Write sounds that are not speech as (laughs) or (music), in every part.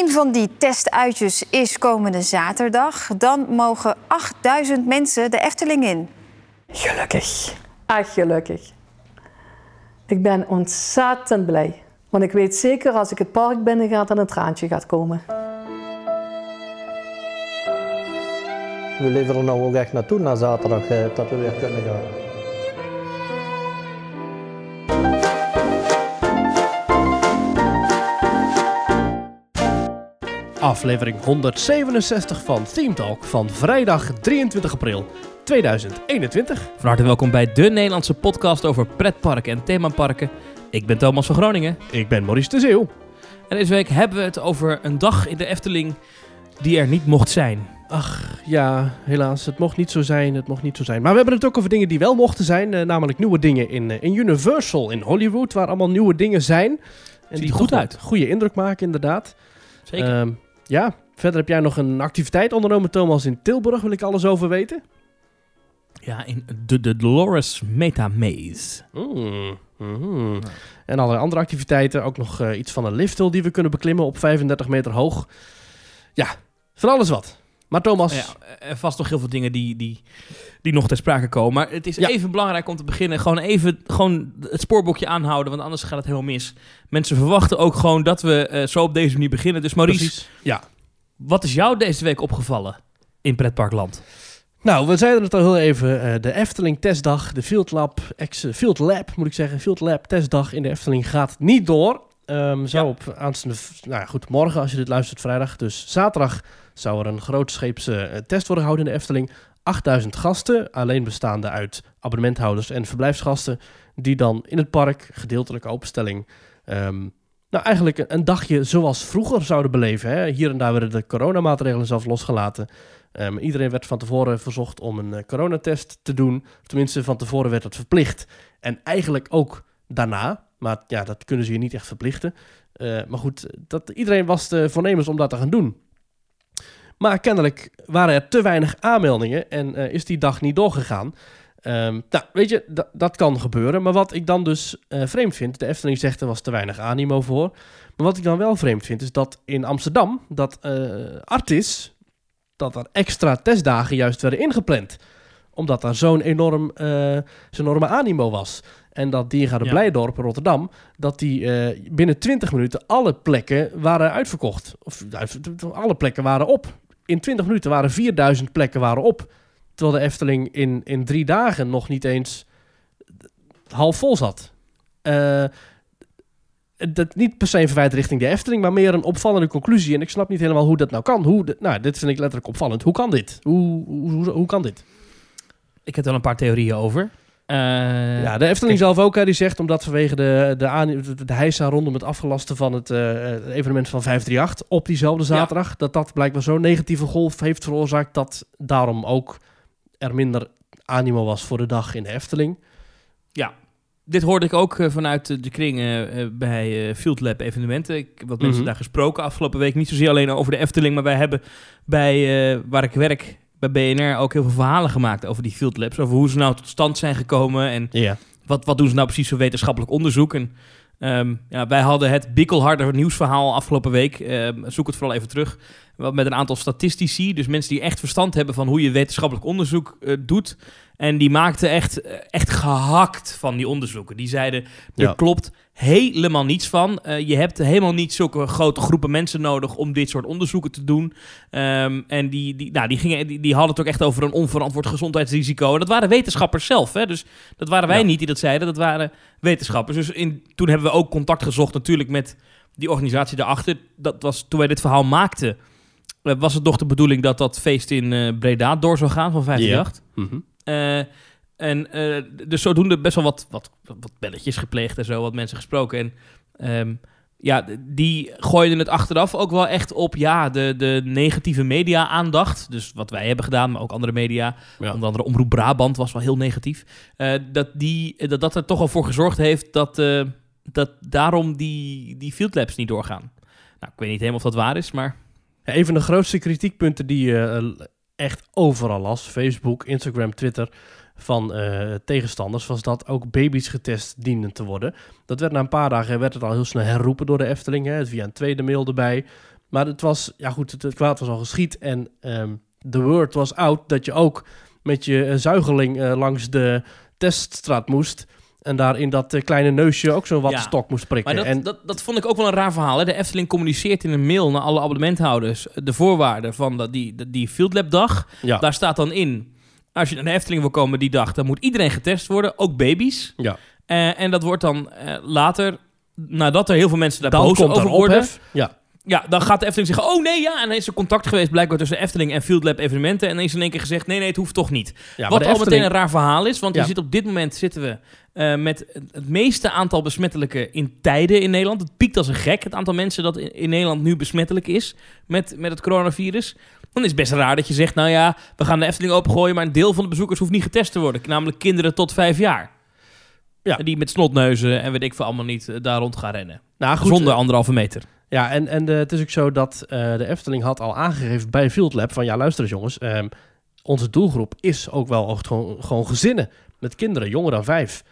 Een van die testuitjes is komende zaterdag. Dan mogen 8000 mensen de Efteling in. Gelukkig. Ach, gelukkig. Ik ben ontzettend blij. Want ik weet zeker als ik het park binnen ga, dat een traantje gaat komen. We leven er nou ook echt naartoe na zaterdag eh, dat we weer kunnen gaan. Aflevering 167 van Theme Talk van vrijdag 23 april 2021. Van harte welkom bij de Nederlandse podcast over pretparken en themaparken. Ik ben Thomas van Groningen. Ik ben Maurice de Zeeuw. En deze week hebben we het over een dag in de Efteling die er niet mocht zijn. Ach ja, helaas. Het mocht niet zo zijn. Het mocht niet zo zijn. Maar we hebben het ook over dingen die wel mochten zijn. eh, namelijk nieuwe dingen in, eh, in Universal in Hollywood. Waar allemaal nieuwe dingen zijn. En Ziet die er goed uit. Goede indruk maken, inderdaad. Zeker. Ehm, ja, verder heb jij nog een activiteit ondernomen, Thomas, in Tilburg. Wil ik alles over weten? ja, in de, de Dolores Meta Maze. Mm, mhm. En allerlei andere activiteiten. Ook nog eh, iets van een lifthill die we kunnen beklimmen op 35 meter hoog. Ja, van alles wat. Maar Thomas, Ja, er vast nog heel veel dingen die, die, die nog ter sprake komen. Maar het is Ja. even belangrijk om te beginnen. Gewoon even gewoon het spoorboekje aanhouden, want anders gaat het helemaal mis. Mensen verwachten ook gewoon dat we eh, zo op deze manier beginnen. Dus Maurice, precies. Ja. wat is jou deze week opgevallen in Pretparkland? Nou, we zeiden het al heel even. eh, de Efteling testdag, de Field Lab, ex, Field Lab moet ik zeggen, Field Lab testdag in de Efteling gaat niet door. Ehm zou Ja. op aanstaande, nou ja, goed, morgen als je dit luistert vrijdag. Dus zaterdag zou er een grootscheepse eh, test worden gehouden in de Efteling. 8000 gasten, alleen bestaande uit abonnementhouders en verblijfsgasten, die dan in het park, gedeeltelijke openstelling, ehm, nou eigenlijk een, dagje zoals vroeger zouden beleven. Hè. Hier en daar werden de coronamaatregelen zelfs losgelaten. Ehm, iedereen werd van tevoren verzocht om een eh, coronatest te doen. Tenminste, van tevoren werd dat verplicht. En eigenlijk ook daarna. Maar ja, dat kunnen ze je niet echt verplichten. Eh, maar goed, dat, iedereen was de voornemens om dat te gaan doen. Maar kennelijk waren er te weinig aanmeldingen en eh, is die dag niet doorgegaan. Ehm, nou, weet je, da- dat kan gebeuren. Maar wat ik dan dus eh, vreemd vind, de Efteling zegt er was te weinig animo voor. Maar wat ik dan wel vreemd vind, is dat in Amsterdam, dat eh, Artis, dat er extra testdagen juist werden ingepland. Omdat daar zo'n enorm, zo'n enorme animo was. En dat Diergaarde Ja. Blijdorp in Rotterdam, dat die binnen 20 minuten alle plekken waren uitverkocht. Of alle plekken waren op. In 20 minuten waren 4000 plekken waren op. Terwijl de Efteling in, in drie dagen nog niet eens half vol zat. Eh, dat niet per se een verwijt richting de Efteling, maar meer een opvallende conclusie. En ik snap niet helemaal hoe dat nou kan. Hoe de- nou, dit vind ik letterlijk opvallend. Hoe kan dit? Hoe, hoe, hoe, hoe kan dit? Ik heb er wel een paar theorieën over. Eh, Ja, de Efteling zelf ook, hè, die zegt omdat vanwege de, de, aan, de, de heisa rondom het afgelasten van het eh, het evenement van 538 op diezelfde zaterdag, dat dat blijkbaar zo'n negatieve golf heeft veroorzaakt dat daarom ook er minder animo was voor de dag in de Efteling. Dit hoorde ik ook eh, vanuit eh, de kring eh, eh, bij eh, Field Lab evenementen. Ik heb wat mensen Mhm. daar gesproken afgelopen week. Niet zozeer alleen over de Efteling, maar wij hebben bij eh, waar ik werk, bij BNR, ook heel veel verhalen gemaakt over die Field Labs. Over hoe ze nou tot stand zijn gekomen en Ja. wat, wat doen ze nou precies voor wetenschappelijk onderzoek. En ehm, ja, wij hadden het bikkelharde nieuwsverhaal afgelopen week. Ehm, zoek het vooral even terug. Wat Met een aantal statistici, dus mensen die echt verstand hebben van hoe je wetenschappelijk onderzoek eh, doet. En die maakten echt, eh, echt gehakt van die onderzoeken. Die zeiden, er Ja. klopt helemaal niets van. Eh, je hebt helemaal niet zulke grote groepen mensen nodig om dit soort onderzoeken te doen. Ehm, en die, die, nou, die, gingen, die, die hadden het ook echt over een onverantwoord gezondheidsrisico. En dat waren wetenschappers zelf. Hè? Dus dat waren wij Ja. niet die dat zeiden, dat waren wetenschappers. Dus in, toen hebben we ook contact gezocht natuurlijk met die organisatie daarachter. Dat was, toen wij dit verhaal maakten, eh, was het nog de bedoeling dat dat feest in eh, Breda door zou gaan van 538. Mhm. Eh, en eh, dus zodoende best wel wat, wat, wat belletjes gepleegd en zo, wat mensen gesproken. En ehm, ja, die gooiden het achteraf ook wel echt op ja, de, de negatieve media-aandacht. Dus wat wij hebben gedaan, maar ook andere media. Ja. Onder andere Omroep Brabant was wel heel negatief. Eh, dat, die, dat dat er toch al voor gezorgd heeft dat, eh, dat daarom die, die field labs niet doorgaan. Nou, ik weet niet helemaal of dat waar is, maar Ja, een van de grootste kritiekpunten die je echt overal las, Facebook, Instagram, Twitter, van eh, tegenstanders, was dat ook baby's getest dienden te worden. Dat werd na een paar dagen werd het al heel snel herroepen door de Efteling, hè, via een tweede mail erbij. Maar het was, ja goed, het, het kwaad was al geschied. En ehm the word was out dat je ook met je eh, zuigeling eh, langs de teststraat moest. En daar in dat kleine neusje ook zo'n wattenstok moest prikken. Maar dat, en, dat, dat vond ik ook wel een raar verhaal. Hè? De Efteling communiceert in een mail naar alle abonnementhouders de voorwaarden van dat, die, die, die Field Lab dag. ja, Daar staat dan in, als je naar de Efteling wil komen die dag, dan moet iedereen getest worden, ook baby's. ja. Eh, en dat wordt dan eh, later, nadat er heel veel mensen daar Dan boos komt er over worden. Ja, ja, dan gaat de Efteling zeggen, oh nee, ja. En dan is er contact geweest blijkbaar tussen Efteling en Field Lab evenementen. En dan is in één keer gezegd, nee, nee, het hoeft toch niet. ja Wat al meteen een raar verhaal is, want Ja. je zit op dit moment zitten we eh, met het- het meeste aantal besmettelijke in tijden in Nederland. Het piekt als een gek, het aantal mensen dat in, in Nederland nu besmettelijk is met, met het coronavirus. Dan is het best raar dat je zegt, nou ja, we gaan de Efteling opengooien, maar een deel van de bezoekers hoeft niet getest te worden. Namelijk kinderen tot vijf jaar. Ja. Die met snotneuzen en weet ik veel allemaal niet eh, daar rond gaan rennen. Nou, goed, Zonder eh, anderhalve meter. Ja, en, en de, het is ook zo dat eh, de Efteling had al aangegeven bij Field Lab van ja, luister eens jongens, ehm, onze doelgroep is ook wel gewoon, gewoon gezinnen met kinderen, jonger dan vijf.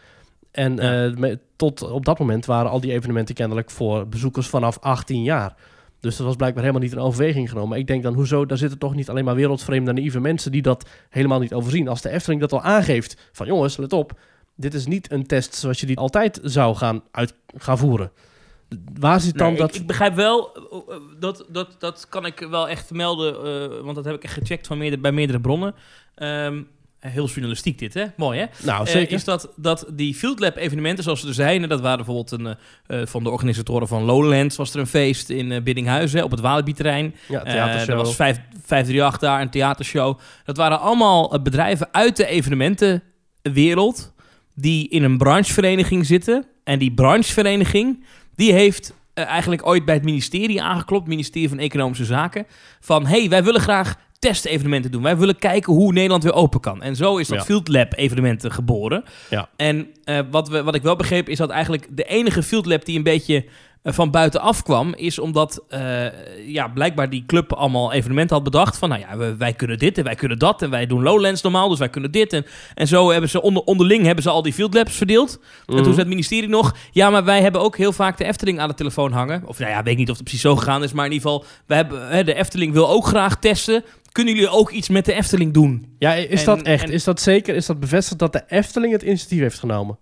En Ja. eh, tot op dat moment waren al die evenementen kennelijk voor bezoekers vanaf 18 jaar. Dus dat was blijkbaar helemaal niet in overweging genomen. Ik denk dan, hoezo, daar zitten toch niet alleen maar wereldvreemde naïeve mensen die dat helemaal niet overzien. Als de Efteling dat al aangeeft, van jongens, let op, dit is niet een test zoals je die altijd zou gaan, uit, gaan voeren. Waar zit dan Nee, dat... ik, ik begrijp wel, eh, dat, dat, dat kan ik wel echt melden, eh, want dat heb ik echt gecheckt van meerdere, bij meerdere bronnen. Ehm, heel journalistiek dit, hè? Mooi, hè? nou, Eh, zeker. is dat, dat die Field Lab evenementen zoals ze er zijn, en dat waren bijvoorbeeld een, eh, eh, van de organisatoren van Lowlands, was er een feest in eh Biddinghuizen op het Walibi-terrein. ja, Eh, theatershow. er was vijf- 538 daar, een theatershow. Dat waren allemaal eh, bedrijven uit de evenementenwereld die in een branchevereniging zitten. En die branchevereniging, die heeft eh, eigenlijk ooit bij het ministerie aangeklopt, ministerie van Economische Zaken, van hey, wij willen graag testevenementen doen. Wij willen kijken hoe Nederland weer open kan. En zo is dat Ja. Field Lab evenementen geboren. Ja. En eh, wat, we, wat ik wel begreep is dat eigenlijk de enige Field Lab die een beetje eh, van buitenaf kwam, is omdat eh, ja, blijkbaar die club allemaal evenementen had bedacht van, nou ja, we- wij kunnen dit en wij kunnen dat en wij doen Lowlands normaal, dus wij kunnen dit. En, en zo hebben ze onder, onderling hebben ze al die Field Labs verdeeld. En toen Mhm. zei het ministerie nog, ja, maar wij hebben ook heel vaak de Efteling aan de telefoon hangen. Of nou ja, weet ik niet of het precies zo gegaan is, maar in ieder geval, wij hebben, hè, de Efteling wil ook graag testen. Kunnen jullie ook iets met de Efteling doen? Ja, is En- dat echt? en- Is dat zeker? Is dat bevestigd dat de Efteling het initiatief heeft genomen?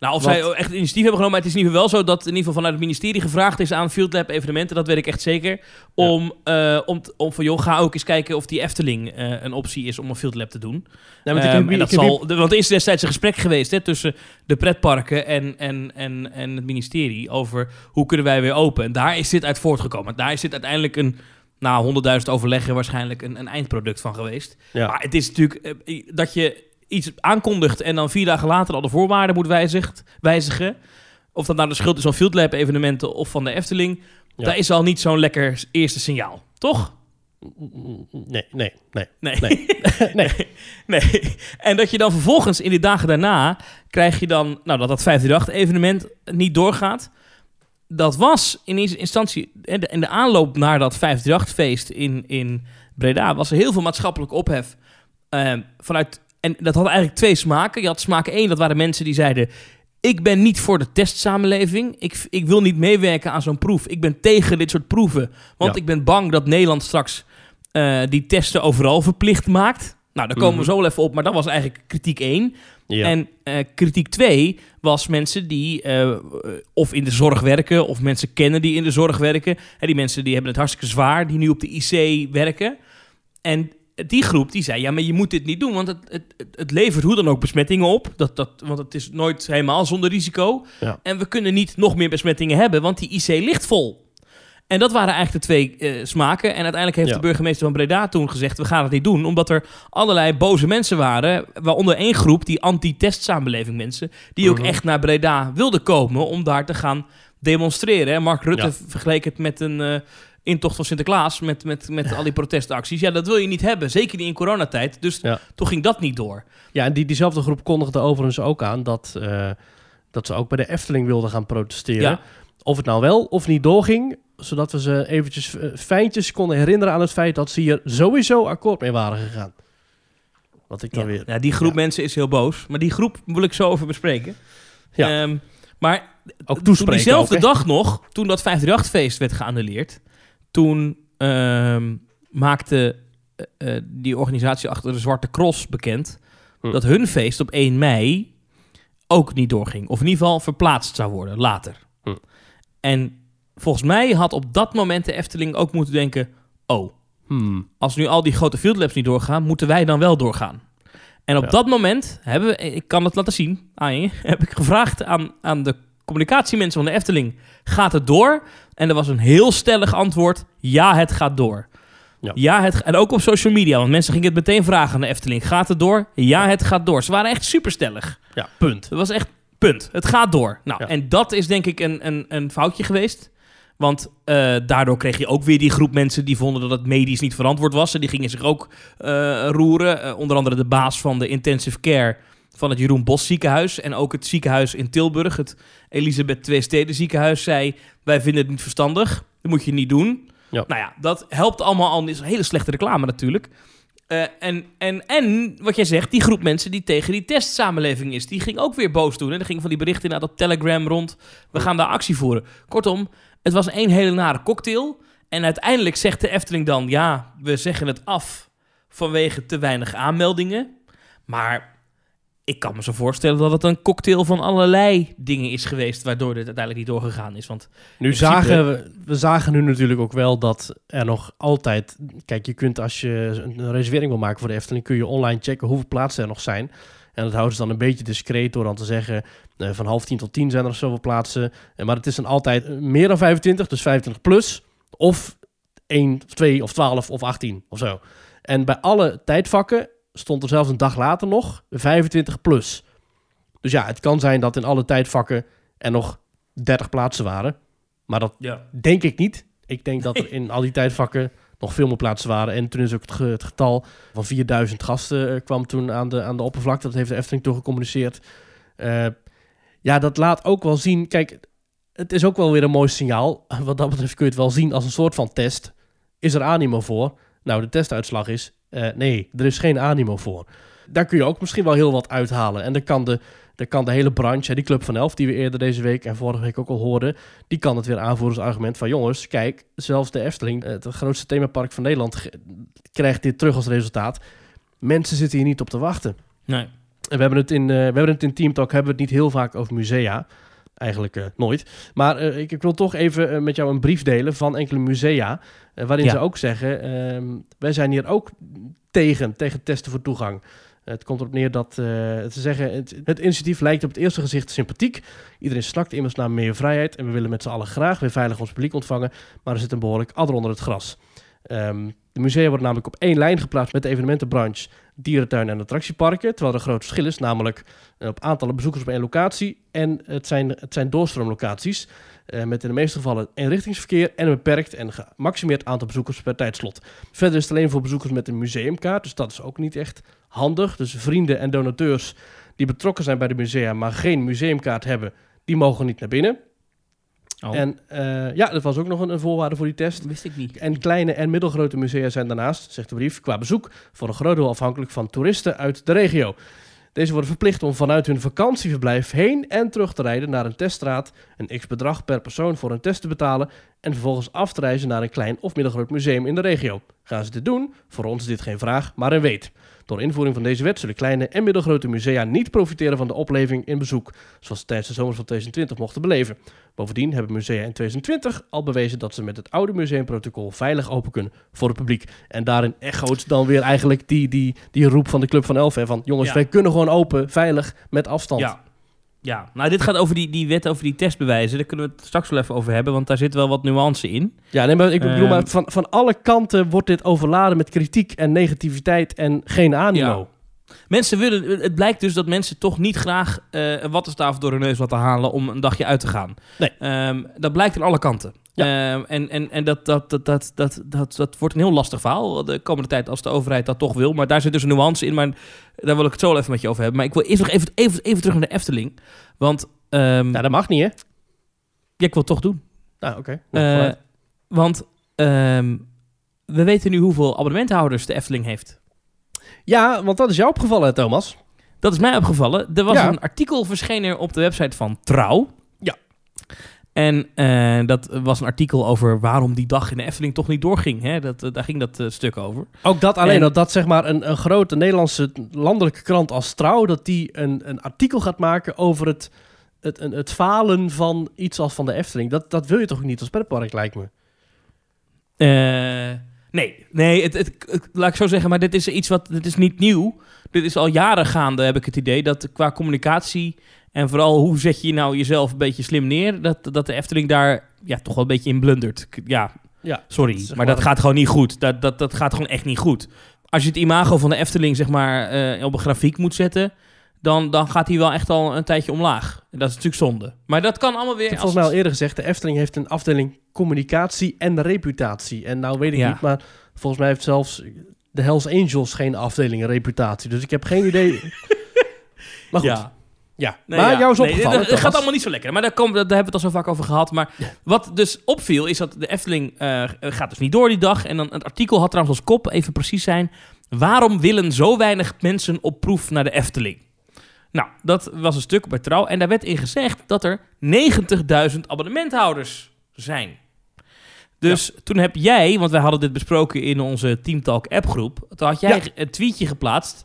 Nou, of Want- zij echt initiatief hebben genomen, maar het is in ieder geval wel zo dat in ieder geval vanuit het ministerie gevraagd is aan Field Lab evenementen, dat weet ik echt zeker, om, eh, om, om van joh, ga ook eens kijken of die Efteling eh, een optie is om een Field Lab te doen. Want Ehm, heb- en dat ik heb- zal, want er is destijds een gesprek geweest hè, tussen de pretparken en, en, en, en het ministerie over hoe kunnen wij weer open. En daar is dit uit voortgekomen. Daar is dit uiteindelijk een, na 100.000 overleggen waarschijnlijk een, een eindproduct van geweest. Ja. Maar het is natuurlijk eh, dat je iets aankondigt en dan vier dagen later al de voorwaarden moet wijzigt, wijzigen. Of dat nou de schuld is van Field Lab evenementen of van de Efteling. Ja. Dat is al niet zo'n lekker eerste signaal, toch? Nee, nee, nee. Nee. Nee. (laughs) Nee. nee. En dat je dan vervolgens in die dagen daarna krijg je dan, nou dat dat 538-evenement niet doorgaat. Dat was in eerste instantie, in de, de aanloop naar dat 538-feest in, in Breda, was er heel veel maatschappelijk ophef. eh, vanuit, en dat had eigenlijk twee smaken. Je had smaak één, dat waren mensen die zeiden... Ik ben niet voor de testsamenleving. Ik, ik wil niet meewerken aan zo'n proef. Ik ben tegen dit soort proeven. Want Ja. ik ben bang dat Nederland straks eh, die testen overal verplicht maakt. Nou, daar komen we Mhm. zo wel even op. Maar dat was eigenlijk kritiek 1. Ja. En eh, kritiek 2 was mensen die eh, of in de zorg werken... of mensen kennen die in de zorg werken. Hè, die mensen die hebben het hartstikke zwaar... die nu op de IC werken. En die groep die zei... ja, maar je moet dit niet doen... want het, het, het- het levert hoe dan ook besmettingen op. Dat, dat, want het is nooit helemaal zonder risico. Ja. En we kunnen niet nog meer besmettingen hebben... want die IC ligt vol. En dat waren eigenlijk de twee eh, smaken. En uiteindelijk heeft Ja. de burgemeester van Breda toen gezegd... we gaan het niet doen, omdat er allerlei boze mensen waren... waaronder één groep, die anti-testsamenleving mensen... die ook Mhm. echt naar Breda wilden komen om daar te gaan demonstreren. En Mark Rutte Ja. vergeleek het met een eh, intocht van Sinterklaas... met, met, met al die protestacties. Ja, dat wil je niet hebben, zeker niet in coronatijd. Dus Ja. toen ging dat niet door. Ja, en die, diezelfde groep kondigde overigens ook aan dat, eh, dat ze ook bij de Efteling wilden gaan protesteren. Ja. Of het nou wel of niet doorging, zodat we ze eventjes eh, fijntjes konden herinneren aan het feit dat ze hier sowieso akkoord mee waren gegaan. Wat ik dan Ja, weer... ja, die groep Ja. mensen is heel boos. Maar die groep wil ik zo over bespreken. Ja. Ehm, maar Ook toen diezelfde ook, dag nog, toen dat 538-feest werd geannuleerd... toen ehm, maakte eh, eh, die organisatie achter de Zwarte Cross bekend... Hm. dat hun feest op 1 mei ook niet doorging. Of in ieder geval verplaatst zou worden, later. Hm. En volgens mij had op dat moment de Efteling ook moeten denken... oh, Hmm. als nu al die grote field labs niet doorgaan, moeten wij dan wel doorgaan. En op Ja. dat moment hebben we, ik kan het laten zien aan je, (laughs) heb ik gevraagd aan, aan de communicatiemensen van de Efteling: gaat het door? En er was een heel stellig antwoord: ja, het gaat door. Ja. Ja, het, en ook op social media, want mensen gingen het meteen vragen aan de Efteling: gaat het door? Ja, het gaat door. Ze waren echt superstellig. Ja, punt. Het was echt punt. Het gaat door. Nou, Ja. en dat is denk ik een, een, een foutje geweest. Want eh, daardoor kreeg je ook weer die groep mensen die vonden dat het medisch niet verantwoord was. En die gingen zich ook eh, roeren. Eh, onder andere de baas van de intensive care van het Jeroen Bos ziekenhuis. En ook het ziekenhuis in Tilburg, het Elisabeth Twee Steden ziekenhuis, zei... wij vinden het niet verstandig, dat moet je niet doen. Ja. Nou ja, dat helpt allemaal al. is een hele slechte reclame natuurlijk. En, en, en wat jij zegt, die groep mensen die tegen die testsamenleving is, die ging ook weer boos doen. En er gingen van die berichten inderdaad op Telegram rond. We gaan daar actie voeren. Kortom, het was één hele nare cocktail. En uiteindelijk zegt de Efteling dan, ja, we zeggen het af vanwege te weinig aanmeldingen. Maar ik kan me zo voorstellen dat het een cocktail van allerlei dingen is geweest, waardoor dit uiteindelijk niet doorgegaan is. Want Nu principe- zagen we, we zagen nu natuurlijk ook wel dat er nog altijd... Kijk, je kunt als je een reservering wil maken voor de Efteling... kun je online checken hoeveel plaatsen er nog zijn. En dat houden ze dan een beetje discreet door dan te zeggen... eh, van half tien tot tien zijn er zoveel plaatsen. Eh, maar het is dan altijd eh, meer dan 25, dus 25 plus. Of 1, of 2, of 12, of 18, of zo. En bij alle tijdvakken stond er zelfs een dag later nog 25 plus. Dus ja, het kan zijn dat in alle tijdvakken er nog 30 plaatsen waren. Maar dat ja, denk ik niet. Ik denk dat er in al die tijdvakken nog veel meer plaatsen waren. En toen is ook het, ge- het getal van 4000 gasten kwam toen aan de, aan de oppervlakte. Dat heeft de Efteling toen gecommuniceerd. Ja, dat laat ook wel zien. Kijk, het is ook wel weer een mooi signaal. (laughs) Wat dat betreft kun je het wel zien als een soort van test. Is er animo voor? Nou, de testuitslag is eh, nee, er is geen animo voor. Daar kun je ook misschien wel heel wat uithalen. En dan kan de, dan kan de hele branche, die Club van Elf, die we eerder deze week en vorige week ook al hoorden, die kan het weer aanvoeren als argument van jongens, kijk, zelfs de Efteling, het grootste themapark van Nederland, krijgt dit terug als resultaat. Mensen zitten hier niet op te wachten. nee. En we hebben het in, eh, we hebben het in Team Talk hebben we het niet heel vaak over musea. Eigenlijk eh, nooit. Maar eh, ik, ik wil toch even met jou een brief delen van enkele musea. waarin Ja. ze ook zeggen: ehm, wij zijn hier ook tegen, tegen testen voor toegang. Het komt erop neer dat ze zeggen: het, het initiatief lijkt op het eerste gezicht sympathiek. Iedereen snakt immers naar meer vrijheid. En we willen met z'n allen graag weer veilig ons publiek ontvangen. Maar er zit een behoorlijk adder onder het gras. Ehm, de musea worden namelijk op één lijn geplaatst met de evenementenbranche, dierentuinen en attractieparken. Terwijl er een groot verschil is, namelijk eh, op aantallen bezoekers op één locatie. En het zijn, het zijn doorstroomlocaties. eh, met in de meeste gevallen eenrichtingsverkeer en een beperkt en gemaximeerd aantal bezoekers per tijdslot. Verder is het alleen voor bezoekers met een museumkaart, dus dat is ook niet echt handig. Dus vrienden en donateurs die betrokken zijn bij de musea, maar geen museumkaart hebben, die mogen niet naar binnen. Oh, En eh, ja, dat was ook nog een, een voorwaarde voor die test. wist ik niet. En kleine en middelgrote musea zijn daarnaast, zegt de brief, qua bezoek voor een groot deel afhankelijk van toeristen uit de regio. Deze worden verplicht om vanuit hun vakantieverblijf heen en terug te rijden naar een teststraat, een x-bedrag per persoon voor een test te betalen en vervolgens af te reizen naar een klein of middelgroot museum in de regio. Gaan ze dit doen? Voor ons is dit geen vraag, maar een weet. Door invoering van deze wet zullen kleine en middelgrote musea niet profiteren van de opleving in bezoek, zoals ze tijdens de zomer van 2020 mochten beleven. Bovendien hebben musea in 2020 al bewezen dat ze met het oude museumprotocol veilig open kunnen voor het publiek. En daarin echoot dan weer eigenlijk die, die, die roep van de Club van Elf. Hè, van jongens, Ja. wij kunnen gewoon open, veilig, met afstand. Ja. Ja, nou dit gaat over die, die wet over die testbewijzen. Daar kunnen we het straks wel even over hebben, want daar zit wel wat nuance in. Ja, nee, maar ik bedoel, Ehm. maar van, van alle kanten wordt dit overladen met kritiek en negativiteit en geen animo. Mensen willen, het blijkt dus dat mensen toch niet graag eh, een wattenstaaf door hun neus laten halen om een dagje uit te gaan. Nee. Ehm, dat blijkt aan alle kanten. Ehm, en en, en dat, dat, dat, dat, dat, dat, dat wordt een heel lastig verhaal de komende tijd als de overheid dat toch wil. Maar daar zit dus een nuance in, maar daar wil ik het zo even met je over hebben. Maar ik wil eerst nog even, even, even terug naar de Efteling. Want ehm, Nou, dat mag niet, hè? ja, ik wil het toch doen. Nou, oké. Nou, Eh, vooruit. want ehm, we weten nu hoeveel abonnementhouders de Efteling heeft. ja, want dat is jou opgevallen, hè, Thomas. Dat is mij opgevallen. Er was Ja. een artikel verschenen op de website van Trouw. Ja. En eh, dat was een artikel over waarom die dag in de Efteling toch niet doorging. Hè? Dat, eh, daar ging dat eh, stuk over. Ook dat alleen, En- dat, dat zeg maar een, een grote Nederlandse landelijke krant als Trouw... dat die een, een artikel gaat maken over het, het, het, het falen van iets als van de Efteling. Dat, dat wil je toch niet als pretpark, lijkt me. Nee, nee het, het, het- laat ik zo zeggen, maar dit is iets wat, dit is niet nieuw. Dit is al jaren gaande, heb ik het idee, dat qua communicatie en vooral hoe zet je nou jezelf een beetje slim neer, dat, dat de Efteling daar ja, toch wel een beetje in blundert. Ja, Ja, sorry, maar dat gaat gewoon niet goed. Dat, dat, dat gaat gewoon echt niet goed. Als je het imago van de Efteling zeg maar eh, op een grafiek moet zetten, dan, dan gaat hij wel echt al een tijdje omlaag. En dat is natuurlijk zonde. Maar dat kan allemaal weer... Ik heb volgens mij al eerder gezegd, de Efteling heeft een afdeling communicatie en reputatie. En nou weet ik Ja. niet, maar volgens mij heeft zelfs de Hells Angels geen afdeling reputatie. Dus ik heb geen idee. (laughs) maar goed, ja. Ja. Nee, maar ja. jou is Nee, opgevallen. Het, het gaat allemaal niet zo lekker. Maar daar, daar hebben we het al zo vaak over gehad. Maar wat dus opviel, is dat de Efteling eh, gaat dus niet door die dag. En dan het artikel had trouwens als kop, even precies zijn... Waarom willen zo weinig mensen op proef naar de Efteling? Nou, dat was een stuk bij Trouw. En daar werd in gezegd dat er 90.000 abonnementhouders zijn. Dus toen heb jij, want wij hadden dit besproken in onze Teamtalk appgroep. Toen had jij een tweetje geplaatst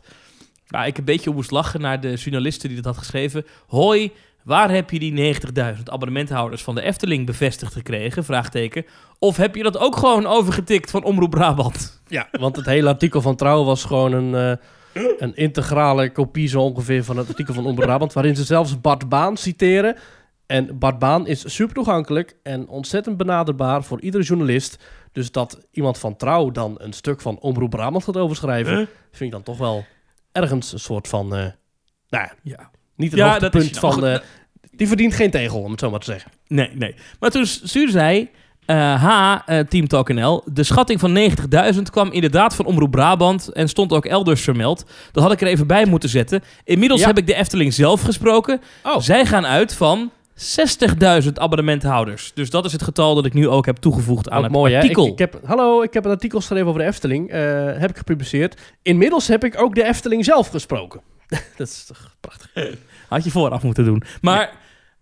waar ik een beetje om moest lachen naar de journaliste die dat had geschreven. Hoi, waar heb je die 90.000 abonnementhouders van de Efteling bevestigd gekregen? Vraagteken. Of heb je dat ook gewoon overgetikt van Omroep Brabant? Ja, want het hele artikel van Trouw was gewoon een, eh, een integrale kopie zo ongeveer van het artikel van Omroep Brabant, waarin ze zelfs Bart Baan citeren. En Bart Baan is super toegankelijk en ontzettend benaderbaar voor iedere journalist. Dus dat iemand van Trouw dan een stuk van Omroep Brabant gaat overschrijven, Huh? vind ik dan toch wel ergens een soort van, eh, nou ja, Ja. niet het Ja, hoogtepunt dat is- van, goed, eh, die verdient geen tegel, om het zo maar te zeggen. Nee, nee. Maar toen stuurde zij... eh H, eh, Team Talk NL. De schatting van 90.000 kwam inderdaad van Omroep Brabant en stond ook elders vermeld. Dat had ik er even bij moeten zetten. Inmiddels Ja. heb ik de Efteling zelf gesproken. Oh, Zij gaan uit van 60.000 abonnementhouders. Dus dat is het getal dat ik nu ook heb toegevoegd aan Ook het mooi? Ik, artikel. ik heb, hallo, ik heb een artikel geschreven over de Efteling. eh, heb ik gepubliceerd. Inmiddels heb ik ook de Efteling zelf gesproken. (laughs) dat is toch prachtig. Had je vooraf moeten doen. Maar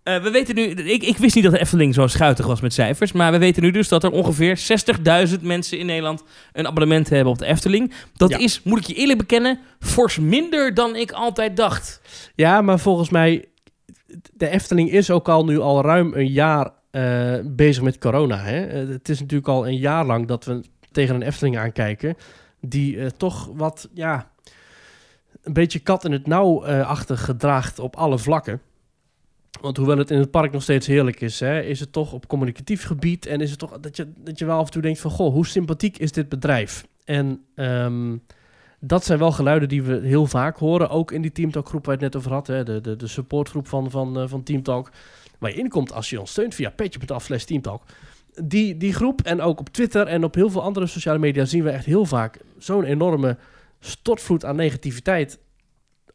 eh, we weten nu... Ik, ik wist niet dat de Efteling zo schuitig was met cijfers. Maar we weten nu dus dat er ongeveer 60.000 mensen in Nederland... een abonnement hebben op de Efteling. Dat Ja. is, moet ik je eerlijk bekennen... fors minder dan ik altijd dacht. Ja, maar volgens mij, de Efteling is ook al nu al ruim een jaar eh, bezig met corona. Hè? Eh, het is natuurlijk al een jaar lang dat we tegen een Efteling aankijken. Die eh, toch wat, ja, een beetje kat in het nauw achtig gedraagt op alle vlakken. Want hoewel het in het park nog steeds heerlijk is, hè, is het toch op communicatief gebied. En is het toch dat je, dat je wel af en toe denkt van, goh, hoe sympathiek is dit bedrijf? En ehm, dat zijn wel geluiden die we heel vaak horen. Ook in die Teamtalk groep waar je het net over had. Hè, de, de, de supportgroep van, van, eh, van Teamtalk. Waar je inkomt als je ons steunt via petje.af slash Teamtalk. Die, die groep en ook op Twitter en op heel veel andere sociale media zien we echt heel vaak zo'n enorme stortvloed aan negativiteit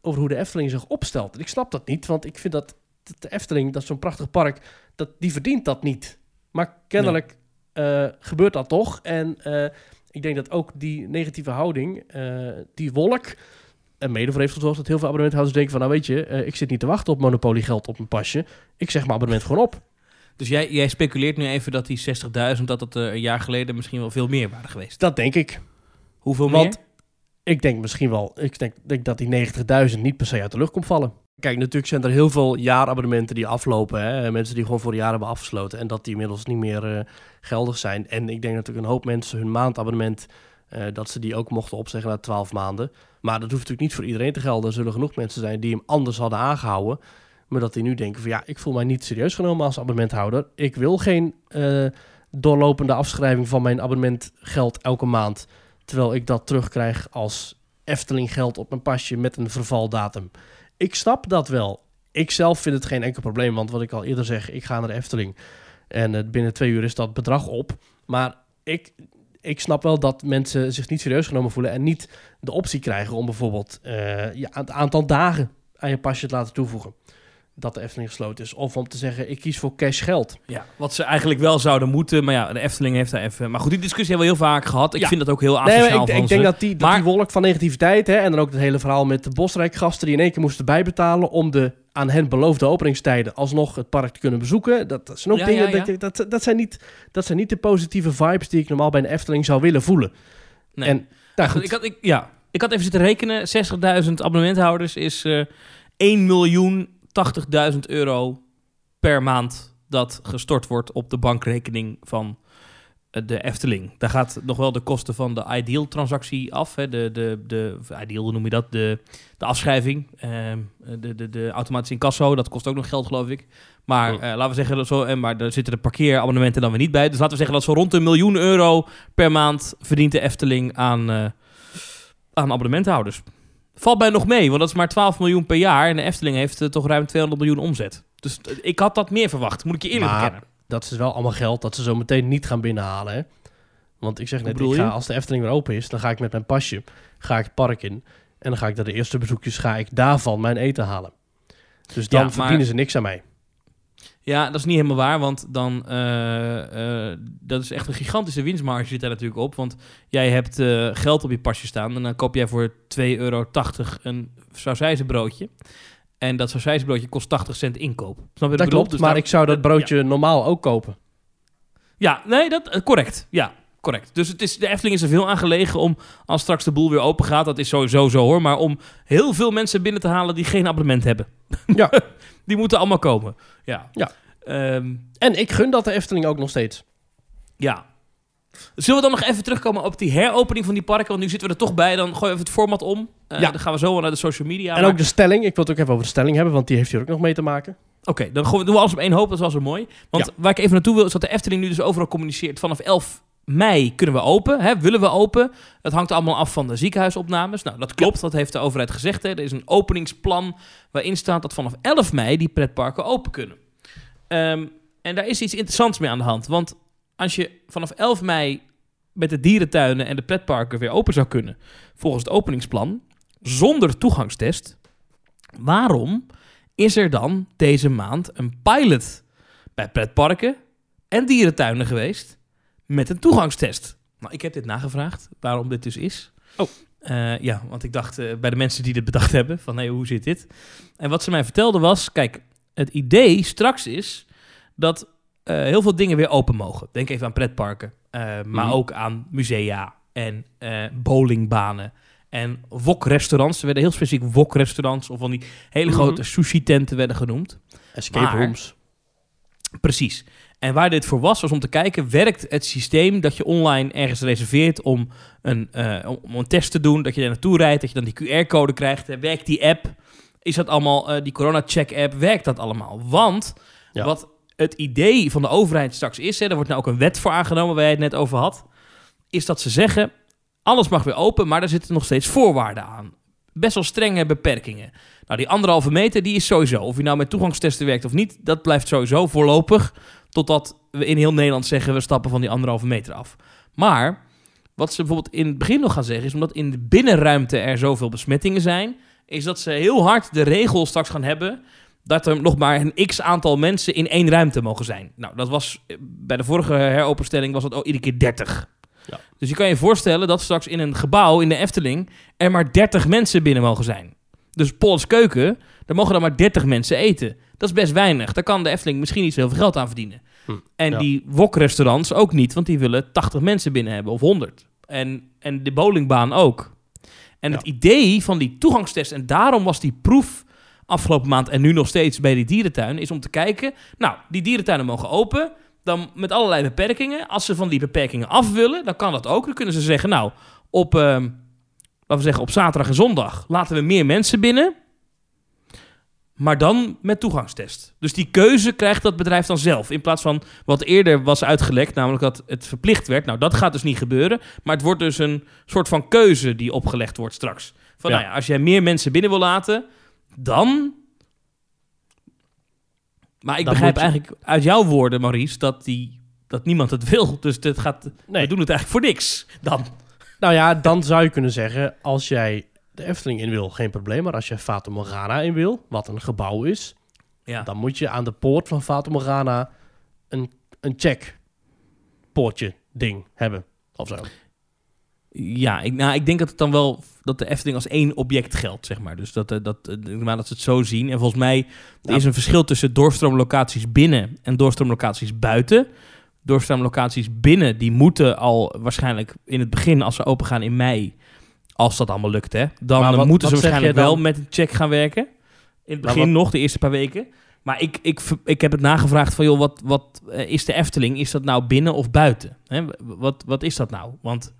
over hoe de Efteling zich opstelt. En ik snap dat niet, want ik vind dat de Efteling, dat zo'n prachtig park, dat, die verdient dat niet. Maar kennelijk eh, gebeurt dat toch. En eh, ik denk dat ook die negatieve houding, eh, die wolk, en mede voor heeft gezorgd dat heel veel abonnementhouders denken van, nou weet je, eh, ik zit niet te wachten op monopoliegeld op mijn pasje. Ik zeg mijn abonnement gewoon op. Dus jij, jij speculeert nu even dat die 60.000... dat dat eh, een jaar geleden misschien wel veel meer waren geweest. Dat denk ik. Hoeveel Want meer? ik denk misschien wel, ik denk, denk dat die 90.000 niet per se uit de lucht komt vallen. Kijk, natuurlijk zijn er heel veel jaarabonnementen die aflopen. Hè? Mensen die gewoon voor een jaar hebben afgesloten. En dat die inmiddels niet meer eh, geldig zijn. En ik denk natuurlijk een hoop mensen hun maandabonnement... eh, dat ze die ook mochten opzeggen na 12 maanden. Maar dat hoeft natuurlijk niet voor iedereen te gelden. Er zullen genoeg mensen zijn die hem anders hadden aangehouden. Maar dat die nu denken van ja, ik voel mij niet serieus genomen als abonnementhouder. Ik wil geen eh, doorlopende afschrijving van mijn abonnementgeld elke maand. Terwijl ik dat terugkrijg als Efteling geld op mijn pasje met een vervaldatum. Ik snap dat wel. Ik zelf vind het geen enkel probleem, want wat ik al eerder zeg, ik ga naar de Efteling. En eh, binnen twee uur is dat bedrag op. Maar ik, ik snap wel dat mensen zich niet serieus genomen voelen en niet de optie krijgen om bijvoorbeeld eh, ja, het aantal dagen aan je pasje te laten toevoegen. Dat de Efteling gesloten is. Of om te zeggen, ik kies voor cash geld. Ja, wat ze eigenlijk wel zouden moeten. Maar ja, de Efteling heeft daar even... Maar goed, die discussie hebben we heel vaak gehad. Ik Ja. vind dat ook heel Nee, asociaal maar ik, van ik denk dat die, dat Maar- die wolk van negativiteit... Hè, en dan ook het hele verhaal met de Bosrijk-gasten... die in één keer moesten bijbetalen... om de aan hen beloofde openingstijden alsnog het park te kunnen bezoeken. Dat, dat zijn ook Ja, dingen, ja. Dat, dat, dat, zijn niet, dat zijn niet de positieve vibes die ik normaal bij een Efteling zou willen voelen. Nee. En nou goed, Ik had, ik, ja, ik had even zitten rekenen. 60.000 abonnementhouders is eh 1 miljoen 80.000 euro per maand dat gestort wordt op de bankrekening van eh, de Efteling. Daar gaat nog wel de kosten van de Ideal-transactie af. Hè. De, de, de, Ideal, hoe noem je dat? De, de afschrijving. Ehm, de, de, de automatische incasso, dat kost ook nog geld, geloof ik. Maar eh, laten we zeggen dat zo, en maar daar zitten de parkeerabonnementen dan weer niet bij. Dus laten we zeggen dat zo rond een miljoen euro per maand verdient de Efteling aan, eh, aan abonnementhouders. Valt mij nog mee, want dat is maar 12 miljoen per jaar. En de Efteling heeft eh, toch ruim 200 miljoen omzet. Dus eh, ik had dat meer verwacht, moet ik je eerlijk Maar- bekennen. dat is wel allemaal geld dat ze zo meteen niet gaan binnenhalen. Hè? Want ik zeg net, ik ga, als de Efteling weer open is, dan ga ik met mijn pasje ga ik het park in. En dan ga ik naar de eerste bezoekjes, ga ik daarvan mijn eten halen. Dus dan Ja, maar- verdienen ze niks aan mij. Ja, dat is niet helemaal waar, want dan, eh, dat is echt een gigantische winstmarge zit daar natuurlijk op. Want jij hebt eh, geld op je pasje staan en dan koop jij voor 2,80 euro een sausijzenbroodje. En dat sausijzenbroodje kost 80 cent inkoop. Snap je Dat klopt, Dus maar daar- ik zou dat ja. broodje normaal ook kopen. Ja, nee, dat, correct. Ja, correct. Dus het is, de Efteling is er veel aan gelegen om, als straks de boel weer open gaat, dat is sowieso zo hoor, maar om heel veel mensen binnen te halen die geen abonnement hebben. (laughs) Ja. die moeten allemaal komen. Ja. Ja. Ehm, En ik gun dat de Efteling ook nog steeds. ja. Zullen we dan nog even terugkomen op die heropening van die parken? Want nu zitten we er toch bij. Dan gooien we even het format om. Eh, Ja. Dan gaan we zo naar de social media. en Maar- ook de stelling. Ik wil het ook even over de stelling hebben, want die heeft hier ook nog mee te maken. Oké, dan doen we alles op één hoop. Dat is wel zo mooi. Want Ja. waar ik even naartoe wil, is dat de Efteling nu dus overal communiceert. Vanaf 11 mei kunnen we open. Hè? Willen we open? Het hangt allemaal af van de ziekenhuisopnames. Nou, dat klopt. Dat heeft de overheid gezegd. Hè? Er is een openingsplan waarin staat dat vanaf 11 mei die pretparken open kunnen. Ehm, en daar is iets interessants mee aan de hand. Want als je vanaf 11 mei met de dierentuinen en de pretparken weer open zou kunnen, volgens het openingsplan, zonder toegangstest, waarom is er dan deze maand een pilot bij pretparken en dierentuinen geweest met een toegangstest? Nou, ik heb dit nagevraagd, waarom dit dus is. Oh. Eh, ja, want ik dacht eh, bij de mensen die dit bedacht hebben, van hé, hoe zit dit? En wat ze mij vertelden was, kijk, het idee straks is dat eh, heel veel dingen weer open mogen. Denk even aan pretparken, maar Mhm. ook aan musea en bowlingbanen en wok-restaurants. Er werden heel specifiek wok-restaurants of van die hele Mhm. grote sushi-tenten werden genoemd. Escape Maar- rooms. Precies. En waar dit voor was, was om te kijken, werkt het systeem dat je online ergens reserveert om een, eh, om- een test te doen, dat je daar naartoe rijdt, dat je dan die QR-code krijgt, hè, werkt die app? Is dat allemaal, eh, die corona-check-app, werkt dat allemaal? Want Ja. wat het idee van de overheid straks is, hè, er wordt nou ook een wet voor aangenomen, waar jij het net over had, is dat ze zeggen, alles mag weer open, maar er zitten nog steeds voorwaarden aan. Best wel strenge beperkingen. Nou, die anderhalve meter, die is sowieso. Of je nou met toegangstesten werkt of niet, dat blijft sowieso voorlopig. Totdat we in heel Nederland zeggen, we stappen van die anderhalve meter af. Maar, wat ze bijvoorbeeld in het begin nog gaan zeggen, is omdat in de binnenruimte er zoveel besmettingen zijn, is dat ze heel hard de regel straks gaan hebben dat er nog maar een x aantal mensen in één ruimte mogen zijn. Nou, dat was bij de vorige heropenstelling was dat ook iedere keer 30. Ja. Dus je kan je voorstellen dat straks in een gebouw in de Efteling er maar 30 mensen binnen mogen zijn. Dus Pol's Keuken, daar mogen dan maar 30 mensen eten. Dat is best weinig. Daar kan de Efteling misschien niet zoveel geld aan verdienen. Hm, En ja. die wokrestaurants ook niet, want die willen 80 mensen binnen hebben of 100. En, en de bowlingbaan ook. En Ja. het idee van die toegangstest, en daarom was die proef afgelopen maand en nu nog steeds bij die dierentuin, is om te kijken, nou, die dierentuinen mogen open, dan met allerlei beperkingen. Als ze van die beperkingen af willen, dan kan dat ook. Dan kunnen ze zeggen, nou, op, ehm, laten we zeggen, op zaterdag en zondag laten we meer mensen binnen. Maar dan met toegangstest. Dus die keuze krijgt dat bedrijf dan zelf. In plaats van wat eerder was uitgelekt, namelijk dat het verplicht werd. Nou, dat gaat dus niet gebeuren. Maar het wordt dus een soort van keuze die opgelegd wordt straks. Van Ja. nou ja, als jij meer mensen binnen wil laten, dan. Maar ik Dan begrijp je- eigenlijk uit jouw woorden, Maurice, dat, die, dat niemand het wil. Dus dit gaat, Nee. we doen het eigenlijk voor niks. Dan. Nou ja, dan zou je kunnen zeggen, als jij de Efteling in wil, geen probleem. Maar als je Fata Morgana in wil, wat een gebouw is, Ja. dan moet je aan de poort van Fata Morgana een, een check poortje ding hebben. Of zo. Ja, ik, nou, ik denk dat het dan wel dat de Efteling als één object geldt, zeg maar. Dus dat, eh, dat, maar dat ze het zo zien. En volgens mij er is een verschil tussen doorstroomlocaties binnen en doorstroomlocaties buiten. Doorstroomlocaties binnen, die moeten al waarschijnlijk in het begin, als ze open gaan in mei, als dat allemaal lukt, hè, dan wat- moeten ze waarschijnlijk wel met een check gaan werken. In het begin nog, de eerste paar weken. Maar ik, ik, ik heb het nagevraagd van, joh, wat, wat eh, is de Efteling? Is dat nou binnen of buiten? Hè? Wat, wat is dat nou? Want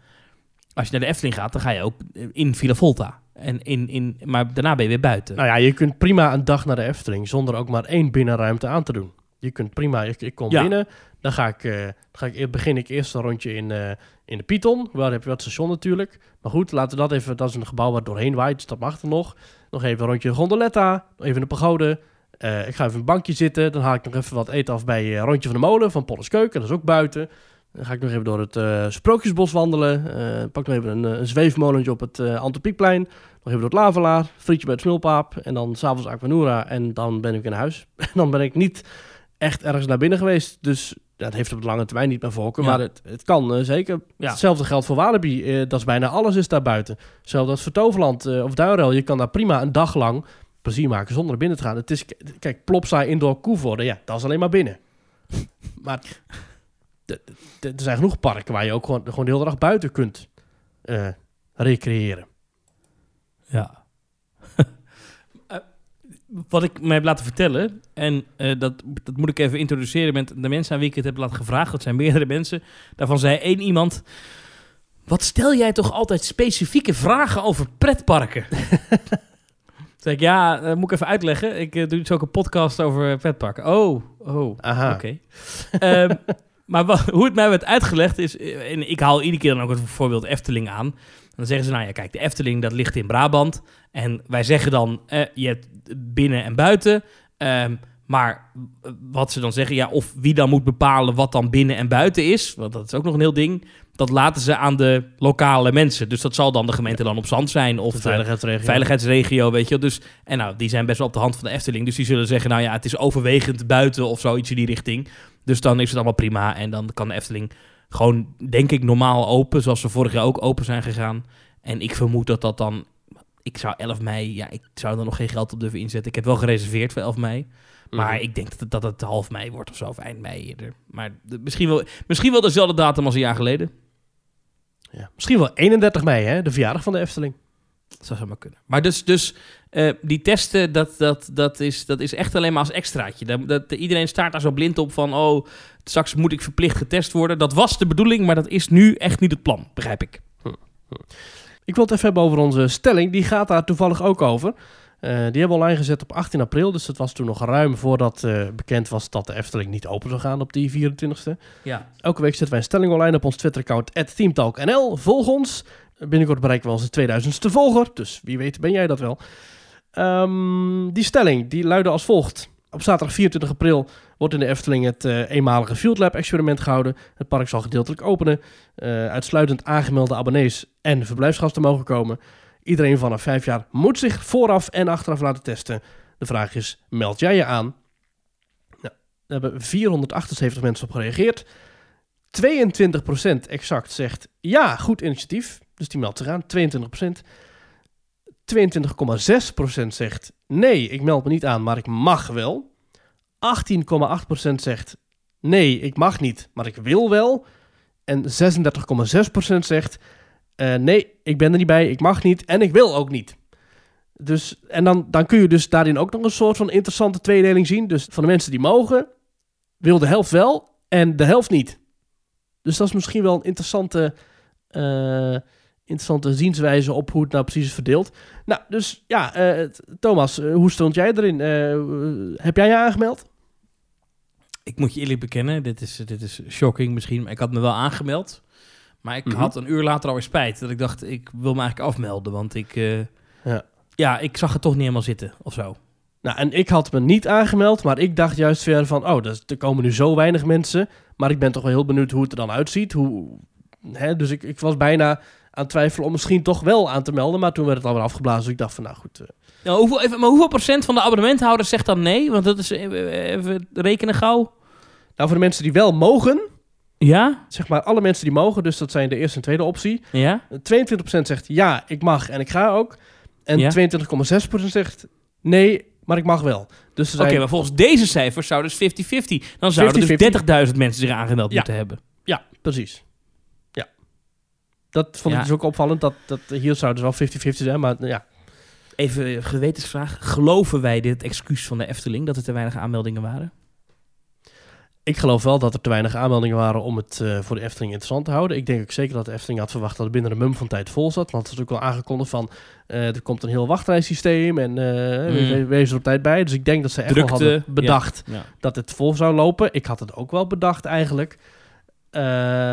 als je naar de Efteling gaat, dan ga je ook in Villa Volta. En in, in, maar daarna ben je weer buiten. Nou ja, je kunt prima een dag naar de Efteling zonder ook maar één binnenruimte aan te doen. Je kunt prima, ik, ik kom Ja. binnen, dan ga ik, eh, dan ga ik, begin ik eerst een rondje in, eh, in de Python. Waar heb je wat station natuurlijk. Maar goed, laten we dat even, dat is een gebouw waar doorheen waait, dus dat mag er nog. Nog even een rondje Gondoletta, nog even een pagode. Eh, ik ga even een bankje zitten, dan haal ik nog even wat eten af bij eh, Rondje van de Molen van Polles Keuken, dat is ook buiten. Dan ga ik nog even door het eh, Sprookjesbos wandelen. Pak nog even een, een zweefmolentje op het uh. Nog even door het Lavelaar, frietje bij het Smulpaap. En dan s'avonds Aquanura en dan ben ik in huis. (laughs) En dan ben ik niet echt ergens naar binnen geweest. Dus dat heeft op de lange termijn niet mijn voorkeur. Ja. Maar het, het kan eh, zeker. Ja. Hetzelfde geldt voor Walibi. Eh, dat is bijna alles is daar buiten. Hetzelfde als voor Toverland eh, of Duinrel. Je kan daar prima een dag lang plezier maken zonder naar binnen te gaan. Het is, kijk, Plopsa Indoor Koevoorde, ja, dat is alleen maar binnen. (laughs) maar er zijn genoeg parken waar je ook gewoon, gewoon de hele dag buiten kunt recreëren. Ja. Wat ik mij heb laten vertellen, en eh, dat, dat moet ik even introduceren met de mensen aan wie ik het heb laten gevraagd. Dat zijn meerdere mensen. Daarvan zei één iemand: Wat stel jij toch altijd specifieke vragen over pretparken? (laughs) Toen zei ik, ja, dat moet ik even uitleggen. Ik eh, doe dus ook een podcast over pretparken. Oh, oh, Aha. Oké. Ehm, (laughs) maar hoe het mij werd uitgelegd is... eh, En ik haal iedere keer dan ook het voorbeeld Efteling aan. Dan zeggen ze, nou ja, kijk, de Efteling, dat ligt in Brabant. En wij zeggen dan, eh, je hebt binnen en buiten. Ehm, maar wat ze dan zeggen, ja, of wie dan moet bepalen wat dan binnen en buiten is... want dat is ook nog een heel ding... dat laten ze aan de lokale mensen. Dus dat zal dan de gemeente dan op zand zijn... of de de, veiligheidsregio. veiligheidsregio, weet je. Dus, en nou, die zijn best wel op de hand van de Efteling. Dus die zullen zeggen, nou ja, het is overwegend buiten of zoiets in die richting. Dus dan is het allemaal prima. En dan kan de Efteling gewoon, denk ik, normaal open. Zoals ze vorig jaar ook open zijn gegaan. En ik vermoed dat dat dan... Ik zou 11 mei, ja, ik zou er nog geen geld op durven inzetten. Ik heb wel gereserveerd voor 11 mei. Maar Mhm. ik denk dat het, dat het half mei wordt of zo, of eind mei eerder. Maar de- misschien, wel, misschien wel dezelfde datum als een jaar geleden. Ja. Misschien wel 31 mei, hè? De verjaardag van de Efteling. Dat zou zomaar kunnen. Maar dus, dus eh, die testen, dat, dat, dat, is, dat is echt alleen maar als extraatje. Dat, dat, iedereen staat daar zo blind op van... oh, straks moet ik verplicht getest worden. Dat was de bedoeling, maar dat is nu echt niet het plan, begrijp ik. Ik wil het even hebben over onze stelling. Die gaat daar toevallig ook over. Eh, die hebben we online gezet op 18 april. Dus dat was toen nog ruim voordat eh, bekend was dat de Efteling niet open zou gaan op die 24e. Ja. Elke week zetten wij een stelling online op ons Twitter-account @themetalknl. Volg ons. Binnenkort bereiken we onze 2000ste volger. Dus wie weet ben jij dat wel. Ehm, die stelling die luidde als volgt. Op zaterdag 24 april wordt in de Efteling het eh, eenmalige Field Lab experiment gehouden. Het park zal gedeeltelijk openen. Eh, uitsluitend aangemelde abonnees en verblijfsgasten mogen komen. Iedereen vanaf 5 jaar moet zich vooraf en achteraf laten testen. De vraag is, meld jij je aan? Nou, daar hebben 478 mensen op gereageerd. 22% exact zegt ja, goed initiatief. Dus die meldt zich aan, 22%. 22,6% zegt nee, ik meld me niet aan, maar ik mag wel. 18,8% zegt nee, ik mag niet, maar ik wil wel. En 36,6% zegt eh, nee, ik ben er niet bij, ik mag niet en ik wil ook niet. Dus, en dan, dan kun je dus daarin ook nog een soort van interessante tweedeling zien. Dus van de mensen die mogen, wil de helft wel en de helft niet. Dus dat is misschien wel een interessante, eh, interessante zienswijze op hoe het nou precies is verdeeld. Nou, dus ja, eh, Thomas, eh, hoe stond jij erin? Eh, heb jij je aangemeld? Ik moet je eerlijk bekennen, dit is, dit is shocking misschien, maar ik had me wel aangemeld. Maar ik Mhm. had een uur later alweer spijt. Dat ik dacht, ik wil me eigenlijk afmelden, want ik... Ja. ja, ik zag het toch niet helemaal zitten, of zo. Nou, en ik had me niet aangemeld, maar ik dacht juist weer van, oh, dus er komen nu zo weinig mensen, maar ik ben toch wel heel benieuwd hoe het er dan uitziet. Hoe, hè, dus ik, ik was bijna aan twijfelen om misschien toch wel aan te melden, maar toen werd het alweer afgeblazen. Dus ik dacht van, nou goed, Ja, hoeveel, even, maar hoeveel procent van de abonnementhouders zegt dan nee? Want dat is, eh, even rekenen gauw. Nou, voor de mensen die wel mogen, Ja? Zeg maar alle mensen die mogen, dus dat zijn de eerste en tweede optie. Ja? 22% zegt ja, ik mag en ik ga ook. En Ja. 22,6% zegt nee, maar ik mag wel. Dus Oké, maar volgens deze cijfers zou dus 50-50. Dan zouden 50-50. dus 30.000 mensen zich aangemeld Ja. moeten hebben. Ja, precies. Dat vond ik dus ook opvallend. Dat, dat hier zouden ze wel 50-50 zijn, maar ja. Even een gewetensvraag. Geloven wij dit excuus van de Efteling dat er te weinig aanmeldingen waren? Ik geloof wel dat er te weinig aanmeldingen waren om het eh, voor de Efteling interessant te houden. Ik denk ook zeker dat de Efteling had verwacht dat het binnen een mum van tijd vol zat. Want het is ook wel aangekondigd van, eh, er komt een heel wachtrijsysteem en eh Mm. we- wees er op tijd bij. Dus ik denk dat ze echt wel hadden bedacht Ja. dat het vol zou lopen. Ik had het ook wel bedacht eigenlijk. Eh,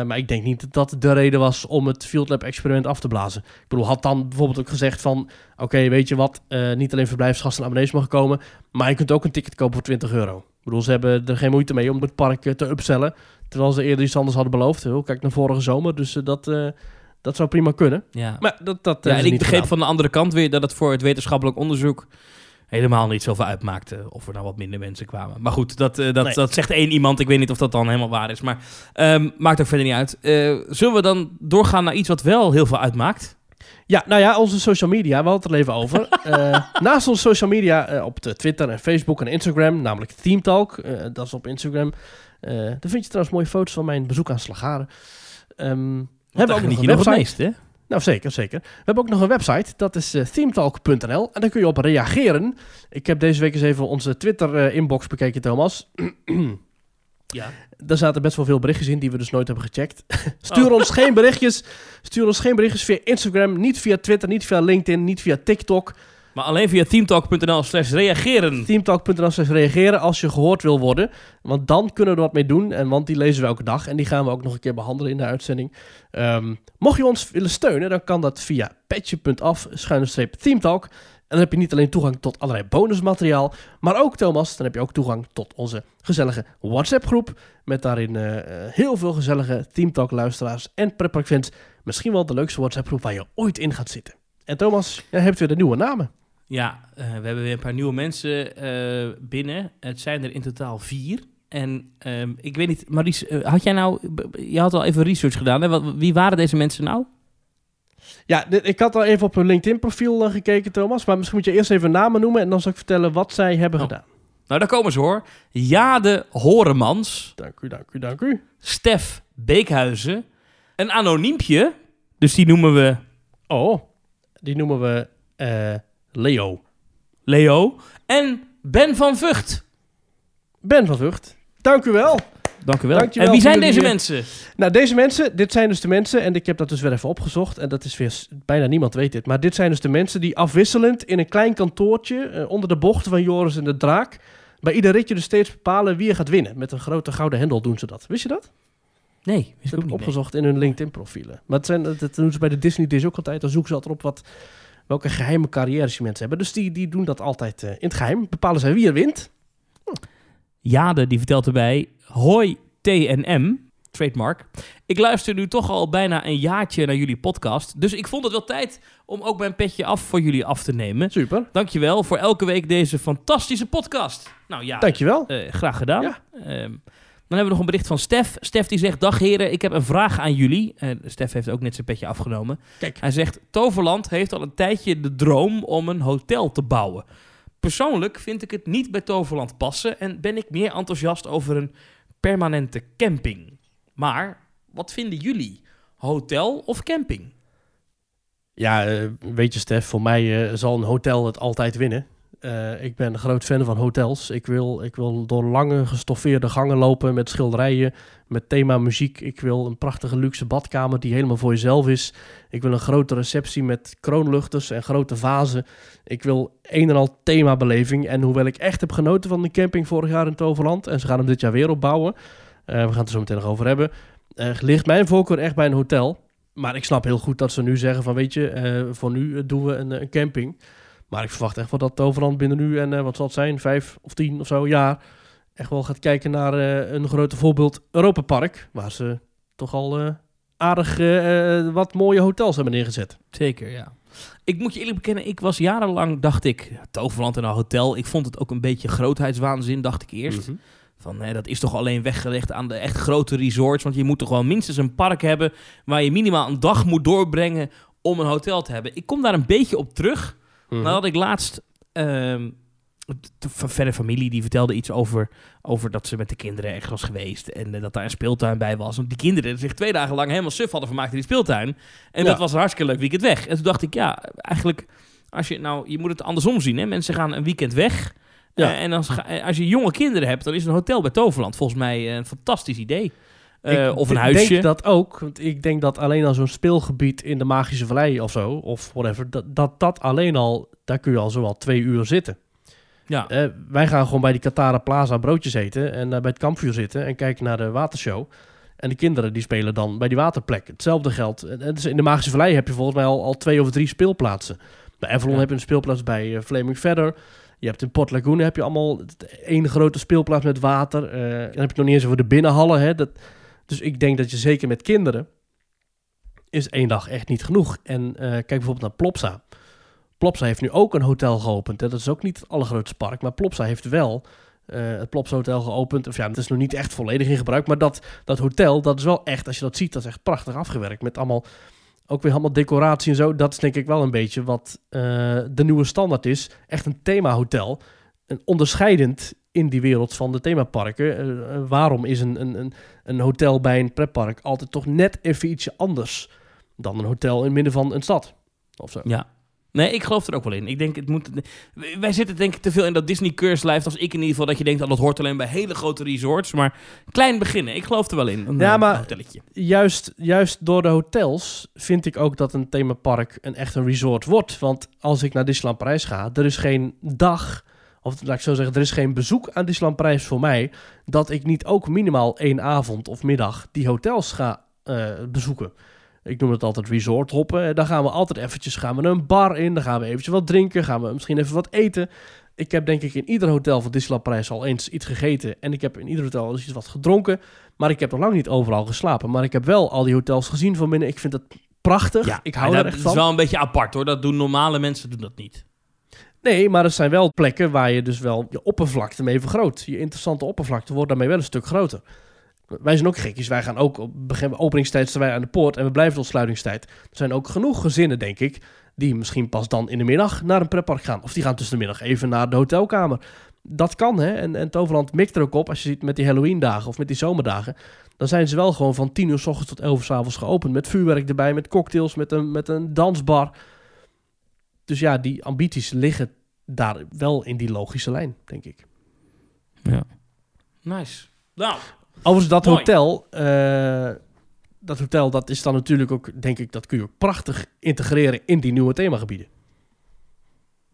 maar ik denk niet dat dat de reden was om het Field Lab experiment af te blazen. Ik bedoel, had dan bijvoorbeeld ook gezegd van... Oké, weet je wat, eh, niet alleen verblijfsgasten en abonnees mogen komen... maar je kunt ook een ticket kopen voor 20 euro. Ik bedoel, ze hebben er geen moeite mee om het park eh, te upsellen... terwijl ze eerder iets anders hadden beloofd. Heel, kijk naar vorige zomer, dus dat, dat zou prima kunnen. Ja. Maar dat, dat Ja, en ik begreep gedaan. van de andere kant weer dat het voor het wetenschappelijk onderzoek helemaal niet zoveel uitmaakte. Of er nou wat minder mensen kwamen. Maar goed, dat, eh, dat, Nee. dat zegt één iemand. Ik weet niet of dat dan helemaal waar is. Maar ehm, maakt ook verder niet uit. Eh, zullen we dan doorgaan naar iets wat wel heel veel uitmaakt? Ja, nou ja, onze social media, we hadden het er even over. (laughs) Eh, naast onze social media op de Twitter en Facebook en Instagram, namelijk Team Talk, dat is op Instagram. Daar vind je trouwens mooie foto's van mijn bezoek aan Slagaren. Ehm hebben we ook nog niet een nog het meest, hè? Nou, zeker, zeker. We hebben ook nog een website, dat is eh, themetalk.nl. En daar kun je op reageren. Ik heb deze week eens even onze Twitter-inbox bekeken, Thomas. (clears throat) Ja. Daar zaten best wel veel berichtjes in die we dus nooit hebben gecheckt. (laughs) Stuur Oh. ons geen berichtjes. Stuur ons geen berichtjes via Instagram, niet via Twitter, niet via LinkedIn, niet via TikTok. Maar alleen via teamtalk.nl slash reageren. Teamtalk.nl slash reageren als je gehoord wil worden. Want dan kunnen we er wat mee doen. En want die lezen we elke dag. En die gaan we ook nog een keer behandelen in de uitzending. Ehm, mocht je ons willen steunen, dan kan dat via petje.af teamtalk. En dan heb je niet alleen toegang tot allerlei bonusmateriaal. Maar ook, Thomas, dan heb je ook toegang tot onze gezellige WhatsApp groep. Met daarin eh, eh, heel veel gezellige Teamtalk luisteraars en pretparkfans. Misschien wel de leukste WhatsApp groep waar je ooit in gaat zitten. En Thomas, jij hebt weer de nieuwe namen. Ja, eh, we hebben weer een paar nieuwe mensen eh, binnen. Het zijn er in totaal vier. En ehm, ik weet niet, Maries, eh, had jij nou... Je had al even research gedaan, hè? Wat, wie waren deze mensen nou? Ja, ik had al even op hun LinkedIn-profiel gekeken, Thomas. Maar misschien moet je eerst even namen noemen en dan zal ik vertellen wat zij hebben Oh. gedaan. Nou, daar komen ze hoor. Jade Horemans, Dank u, dank u, dank u. Stef Beekhuizen, een anoniempje. Dus die noemen we Oh, die noemen we eh, Leo. Leo. En Ben van Vught. Ben van Vught. Dank u wel. Dank u wel. Dankjewel en wie zijn deze mensen? Nou, deze mensen, dit zijn dus de mensen, en ik heb dat dus weer even opgezocht, en dat is weer, bijna niemand weet dit, maar dit zijn dus de mensen die afwisselend in een klein kantoortje eh, onder de bochten van Joris en de Draak, bij ieder ritje dus steeds bepalen wie er gaat winnen. Met een grote gouden hendel doen ze dat. Wist je dat? Nee, wist Ik ik heb niet. opgezocht in hun LinkedIn-profielen. Maar het zijn, dat dat doen ze bij de Disney Dish ook altijd. Dan zoeken ze altijd op wat, welke geheime carrières die mensen hebben. Dus die, die doen dat altijd eh, in het geheim. Bepalen zij wie er wint. Jade die vertelt erbij: Hoi TNM, trademark. Ik luister nu toch al bijna een jaartje naar jullie podcast. Dus ik vond het wel tijd om ook mijn petje af voor jullie af te nemen. Super. Dankjewel voor elke week deze fantastische podcast. Nou ja, Dankjewel. eh, graag gedaan. Ja. Ehm, dan hebben we nog een bericht van Stef. Stef die zegt: Dag heren, ik heb een vraag aan jullie. Eh Stef heeft ook net zijn petje afgenomen. Kijk. Hij zegt: Toverland heeft al een tijdje de droom om een hotel te bouwen. Persoonlijk vind ik het niet bij Toverland passen en ben ik meer enthousiast over een permanente camping. Maar wat vinden jullie? Hotel of camping? Ja, eh, weet je Stef, voor mij eh, zal een hotel het altijd winnen. Eh, ik ben een groot fan van hotels. Ik wil, ik wil door lange gestoffeerde gangen lopen met schilderijen, met thema muziek. Ik wil een prachtige luxe badkamer die helemaal voor jezelf is. Ik wil een grote receptie met kroonluchters en grote vazen. Ik wil een en al themabeleving. En hoewel ik echt heb genoten van de camping vorig jaar in Toverland, en ze gaan hem dit jaar weer opbouwen, eh, we gaan het er zo meteen nog over hebben, eh, ligt mijn voorkeur echt bij een hotel. Maar ik snap heel goed dat ze nu zeggen van weet je, voor nu doen we een, een camping. Maar ik verwacht echt wel dat Toverland binnen nu en eh, wat zal het zijn, vijf of tien of zo jaar, echt wel gaat kijken naar eh, een grote voorbeeld Europa Park. Waar ze toch al eh, aardig wat mooie hotels hebben neergezet. Zeker, ja. Ik moet je eerlijk bekennen, ik was jarenlang, dacht ik, Toverland en een hotel. Ik vond het ook een beetje grootheidswaanzin, dacht ik eerst. Van, hè, dat is toch alleen weggelegd aan de echt grote resorts. Want je moet toch gewoon minstens een park hebben... waar je minimaal een dag moet doorbrengen om een hotel te hebben. Ik kom daar een beetje op terug. Mhm. Nadat ik laatst... ehm, de v- verder familie die vertelde iets over, over dat ze met de kinderen ergens was geweest. En eh, dat daar een speeltuin bij was. Want die kinderen zich twee dagen lang helemaal suf hadden vermaakt in die speeltuin. En Ja. dat was een hartstikke leuk weekend weg. En toen dacht ik, ja, eigenlijk... Als je, nou, je moet het andersom zien. Hè? Mensen gaan een weekend weg. Ja. Eh, en als, eh, als je jonge kinderen hebt, dan is een hotel bij Toverland volgens mij een fantastisch idee. Eh, Ik of een huisje. denk dat ook. Want ik denk dat alleen al zo'n speelgebied in de Magische Vallei of zo, of whatever, dat dat, dat alleen al, daar kun je al zo al twee uur zitten. Ja. Eh, wij gaan gewoon bij die Katara Plaza broodjes eten en eh, bij het kampvuur zitten en kijken naar de watershow. En de kinderen die spelen dan bij die waterplek. Hetzelfde geldt. En- dus in de Magische Vallei heb je volgens mij al, al twee of drie speelplaatsen. Bij Avalon Ja. heb je een speelplaats bij Flaming Feather. Je hebt in Port Lagoon heb je allemaal één grote speelplaats met water. Dan heb je het nog niet eens over de binnenhallen. Hè. Dat, dus ik denk dat je zeker met kinderen is één dag echt niet genoeg. En eh, kijk bijvoorbeeld naar Plopsa. Plopsa heeft nu ook een hotel geopend. Hè. Dat is ook niet het allergrootste park, maar Plopsa heeft wel eh, het Plopsa Hotel geopend. Of ja, het is nog niet echt volledig in gebruik, maar dat, dat hotel, dat is wel echt, als je dat ziet, dat is echt prachtig afgewerkt. Met allemaal, ook weer allemaal decoratie en zo. Dat is denk ik wel een beetje wat eh, de nieuwe standaard is. Echt een themahotel. Een onderscheidend in die wereld van de themaparken. Eh, eh, waarom is een, een, een, een hotel bij een pretpark altijd toch net even ietsje anders dan een hotel in het midden van een stad? Of zo. Ja. Nee, ik geloof er ook wel in. Ik denk, het moet... Wij zitten denk ik te veel in dat Disney curse lijf als ik in ieder geval, dat je denkt, dat dat hoort alleen bij hele grote resorts. Maar klein beginnen, ik geloof er wel in. Een, Ja, maar- hotelletje. juist, juist door de hotels vind ik ook dat een themapark een echt een resort wordt. Want als ik naar Disneyland Parijs ga, er is geen dag, of laat ik zo zeggen, er is geen bezoek aan Disneyland Parijs voor mij, dat ik niet ook minimaal één avond of middag die hotels ga eh, bezoeken. Ik noem het altijd resort hoppen. Eh, Dan gaan we altijd eventjes gaan we een bar in, dan gaan we eventjes wat drinken, gaan we misschien even wat eten. Ik heb denk ik in ieder hotel van Disneyland Parijs al eens iets gegeten. En ik heb in ieder hotel eens iets wat gedronken. Maar ik heb nog lang niet overal geslapen. Maar ik heb wel al die hotels gezien van binnen. Ik vind het prachtig. ik hou er dat echt is van. wel een beetje apart hoor. Dat doen normale mensen doen dat niet. Nee, maar er zijn wel plekken waar je dus wel je oppervlakte mee vergroot. Je interessante oppervlakte wordt daarmee wel een stuk groter. Wij zijn ook gekjes. Wij gaan ook op begin openingstijd staan wij aan de poort en we blijven tot sluitingstijd. Er zijn ook genoeg gezinnen, denk ik, die misschien pas dan in de middag naar een pretpark gaan. Of die gaan tussen de middag even naar de hotelkamer. Dat kan, hè. En, en Toverland mikt er ook op. Als je ziet met die Halloween-dagen of met die zomerdagen. Dan zijn ze wel gewoon van 10 uur s ochtends tot 11 uur s avonds geopend. Met vuurwerk erbij, met cocktails, met een, met een dansbar. Dus ja, die ambities liggen daar wel in die logische lijn, denk ik. Nice. Nou, Overigens, dat Mooi. hotel, eh, dat hotel, dat is dan natuurlijk ook, denk ik, dat kun je ook prachtig integreren in die nieuwe themagebieden.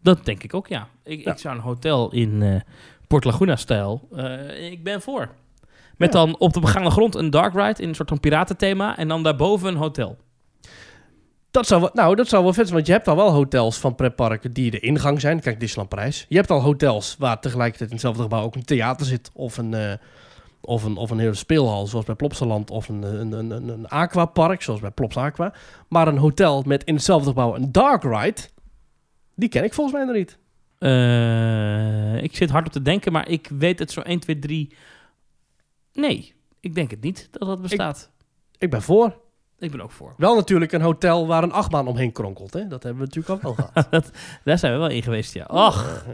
dat denk ik ook, ja. Ik, Ja. ik zou een hotel in eh Port Laguna-stijl... eh, ik ben voor. Met Ja. dan op de begane grond een dark ride in een soort van piratenthema... en dan daarboven een hotel. Dat zou wel, nou, dat zou wel vet zijn, want je hebt al wel hotels van pretparken die de ingang zijn. Kijk, Disneyland Parijs. Je hebt al hotels waar tegelijkertijd in hetzelfde gebouw ook een theater zit of een, eh, of een, of een hele speelhal, zoals bij Plopsaland, of een, een, een, een, een aquapark, zoals bij Plops Aqua. Maar een hotel met in hetzelfde gebouw een dark ride, die ken ik volgens mij nog niet. Eh, ik zit hard op te denken, maar ik weet het zo 1, 2, 3... Nee, ik denk het niet dat dat bestaat. Ik ben voor. Ik, ben ook voor. Wel natuurlijk een hotel waar een achtbaan omheen kronkelt. Hè? Dat hebben we natuurlijk al wel gehad. (laughs) Daar zijn we wel in geweest, ja. Ach,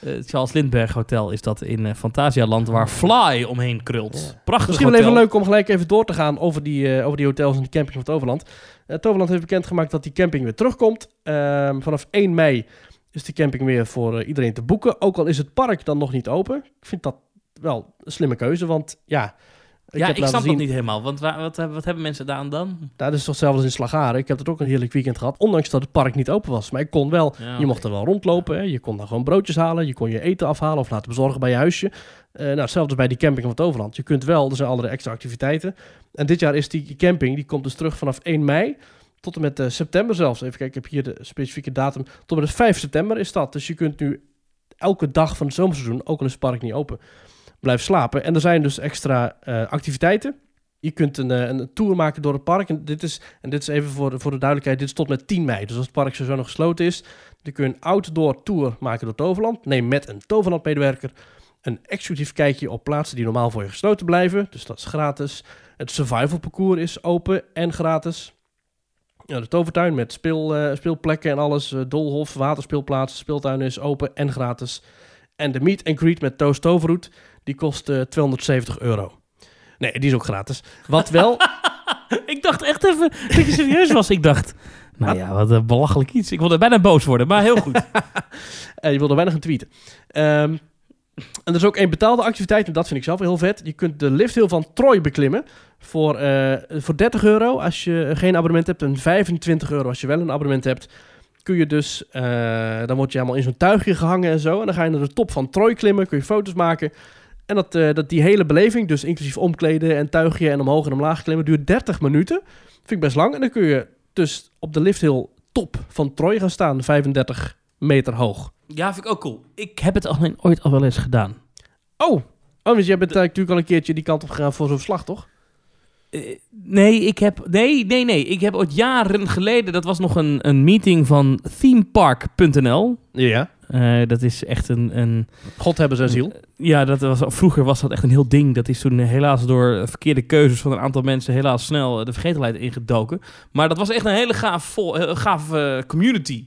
eh, het Charles Lindbergh Hotel is dat in eh, Fantasialand... waar Fly omheen krult. Ja. Prachtig Misschien wel even leuk om gelijk even door te gaan over die, eh, over die hotels en de camping van Toverland. Toverland heeft bekendgemaakt dat die camping weer terugkomt. Ehm, vanaf 1 mei is de camping weer voor iedereen te boeken. Ook al is het park dan nog niet open. Ik vind dat wel een slimme keuze, want ja... ja, ik snap zien- dat niet helemaal. Want waar- wat, hebben- wat hebben mensen daar aan dan? Dat is toch zelfs in Slagaren. Ik heb het ook een heerlijk weekend gehad, ondanks dat het park niet open was. Maar ik kon wel, Ja, je mocht er wel rondlopen. Hè. Je kon daar gewoon broodjes halen. Je kon je eten afhalen of laten bezorgen bij je huisje. Eh nou, hetzelfde bij die camping van Toverland. Je kunt wel, er zijn allerlei extra activiteiten. En dit jaar is die camping, die komt dus terug vanaf 1 mei tot en met eh, september zelfs. Even kijken, ik heb hier de specifieke datum. Tot en met 5 september is dat. Dus je kunt nu elke dag van het zomerseizoen, ook al is het park niet open, blijven slapen. En er zijn dus extra eh, activiteiten. Je kunt een, eh, een tour maken door het park. En dit is, en dit is even voor voor de duidelijkheid, dit is tot met 10 mei. Dus als het park sowieso nog gesloten is, dan kun je een outdoor tour maken door Toverland. Neem met een Toverland-medewerker. Een exclusief kijkje op plaatsen die normaal voor je gesloten blijven. Dus dat is gratis. Het survival parcours is open en gratis. Ja, de tovertuin met speel, eh, speelplekken en alles. eh, doolhof, waterspeelplaats, speeltuin is open en gratis. En de meet and greet met Toast Toverroet, die kost eh, 270 euro. Nee, die is ook gratis. Wat wel... (laughs) ik dacht echt even dat je serieus was. Ik dacht, nou ja, wat een belachelijk iets. Ik wilde bijna boos worden, maar heel goed. (laughs) Eh, je wilde weinig gaan tweeten. Ehm, en er is ook een betaalde activiteit, en dat vind ik zelf heel vet. Je kunt de lifthill van Troy beklimmen voor, eh, voor 30 euro als je geen abonnement hebt en 25 euro als je wel een abonnement hebt. Kun je dus, dan word je helemaal in zo'n tuigje gehangen en zo. En dan ga je naar de top van Troy klimmen, kun je foto's maken. En dat, eh, dat die hele beleving, dus inclusief omkleden en tuigje en omhoog en omlaag klimmen, duurt 30 minuten. Vind ik best lang. En dan kun je dus op de lifthill top van Troy gaan staan, 35 meter hoog. Ja, vind ik ook cool. Ik heb het alleen ooit al wel eens gedaan. Oh, oh dus jij bent natuurlijk al een keertje die kant op gegaan voor zo'n slag, toch? Eh, nee, ik heb. Nee, nee, nee. Ik heb ooit jaren geleden. Dat was nog een, een meeting van themepark.nl. Ja. Eh, dat is echt een. een God hebben zijn ziel. ja, dat was, vroeger was dat echt een heel ding. Dat is toen helaas door verkeerde keuzes van een aantal mensen helaas snel de vergetelheid ingedoken. Maar dat was echt een hele gaaf, vol, eh, gaaf eh, community.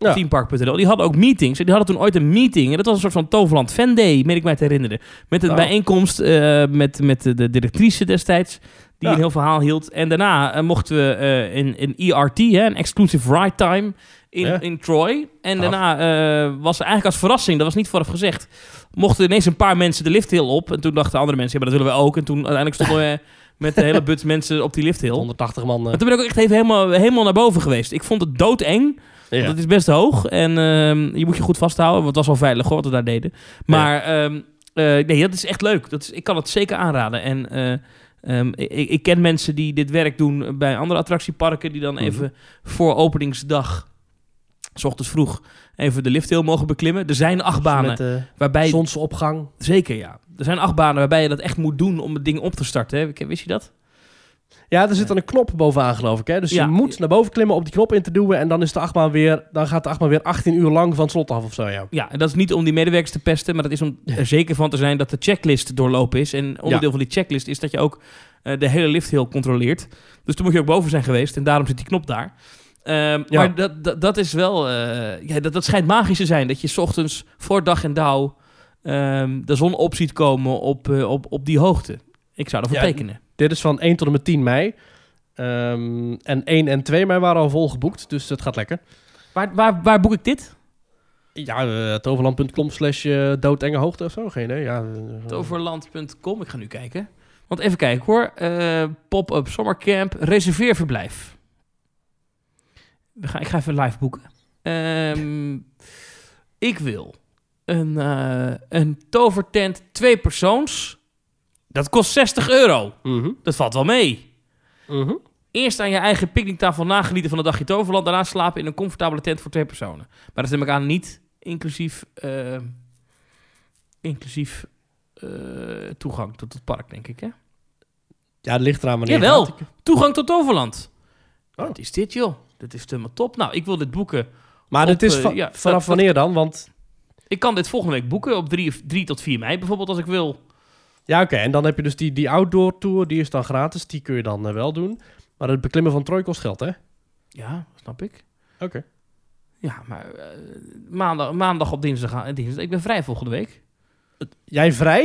Ja. Themepark.nl. Die hadden ook meetings. En die hadden toen ooit een meeting. En dat was een soort van Toverland Fan Day, meen ik mij te herinneren. Met een Oh. bijeenkomst eh, met, met de directrice destijds. Die Ja. een heel verhaal hield. En daarna eh, mochten we eh, in, in ERT, hè, een exclusive ride time, in, Ja. in Troy. En daarna eh, was er eigenlijk als verrassing, dat was niet vooraf gezegd, mochten ineens een paar mensen de lifthill op. En toen dachten andere mensen, ja, maar dat willen we ook. En toen uiteindelijk stonden we (laughs) met de hele buts mensen op die lifthill. 180 man. En toen ben ik ook echt even helemaal, helemaal naar boven geweest. Ik vond het doodeng. ja. Het is best hoog. En ehm, je moet je goed vasthouden. Want het was wel veilig hoor, wat we daar deden. Maar ehm, eh, nee, dat is echt leuk. Dat is, ik kan het zeker aanraden. En eh, ehm, ik, ik ken mensen die dit werk doen bij andere attractieparken. Die dan Mhm. even voor openingsdag, s ochtends vroeg, even de lifthill mogen beklimmen. Er zijn achtbanen Met de waarbij... zonsopgang. Zeker, ja. Er zijn achtbanen waarbij je dat echt moet doen om het ding op te starten. Hè? Wist je dat? Ja, er zit dan een knop bovenaan, geloof ik. Hè? Dus Ja. je moet naar boven klimmen op die knop in te duwen. En dan, is de achtbaan weer, dan gaat de achtbaan weer 18 uur lang van het slot af of zo. Ja. Ja, en dat is niet om die medewerkers te pesten, maar dat is om er zeker van te zijn dat de checklist doorlopen is. En onderdeel Ja. van die checklist is dat je ook eh, de hele lift heel controleert. Dus toen moet je ook boven zijn geweest en daarom zit die knop daar. Ehm, Ja. Maar dat, dat, dat is wel, eh, ja, dat, dat schijnt magisch te zijn. Dat je 's ochtends voor dag en dauw ehm, de zon op ziet komen op, eh, op, op die hoogte. Ik zou ervoor Ja, tekenen. Dit is van 1 tot en met 10 mei. Ehm, en 1 en 2 mei waren al vol geboekt, dus het gaat lekker. Waar, waar, waar boek ik dit? Ja, uh, toverland.com slash eh, doodenge hoogte of zo, geen idee. Ja, eh, Toverland.com. Ik ga nu kijken. Want even kijken hoor. Eh, Pop-up Summercamp. Reserveerverblijf. We gaan, ik ga even live boeken. Ehm, ik wil een, eh, een tovertent twee persoons. Dat kost 60 euro. mhm, Dat valt wel mee. mhm. Eerst aan je eigen picknicktafel nagenieten van een dagje Toverland. Daarna slapen in een comfortabele tent voor twee personen. Maar dat neem ik aan niet inclusief, eh, inclusief eh, toegang tot het park, denk ik. Hè? Ja, het ligt eraan wanneer Jawel. Ik- Toegang tot Toverland. Oh. Wat is dit, joh? Dit is helemaal top. Nou, ik wil dit boeken. Maar Op, het is eh, ja, vanaf dat- wanneer dan? Want Ik kan dit volgende week boeken op 3, 3 tot 4 mei bijvoorbeeld, als ik wil. Ja, oké. En dan heb je dus die, die outdoor tour, die is dan gratis. Die kun je dan eh, wel doen. Maar het beklimmen van Troy kost geld, hè? Oké. Ja, snap ik. Ja, maar eh, maandag, maandag op dinsdag, aan- dinsdag. Ik ben vrij volgende week. Jij vrij?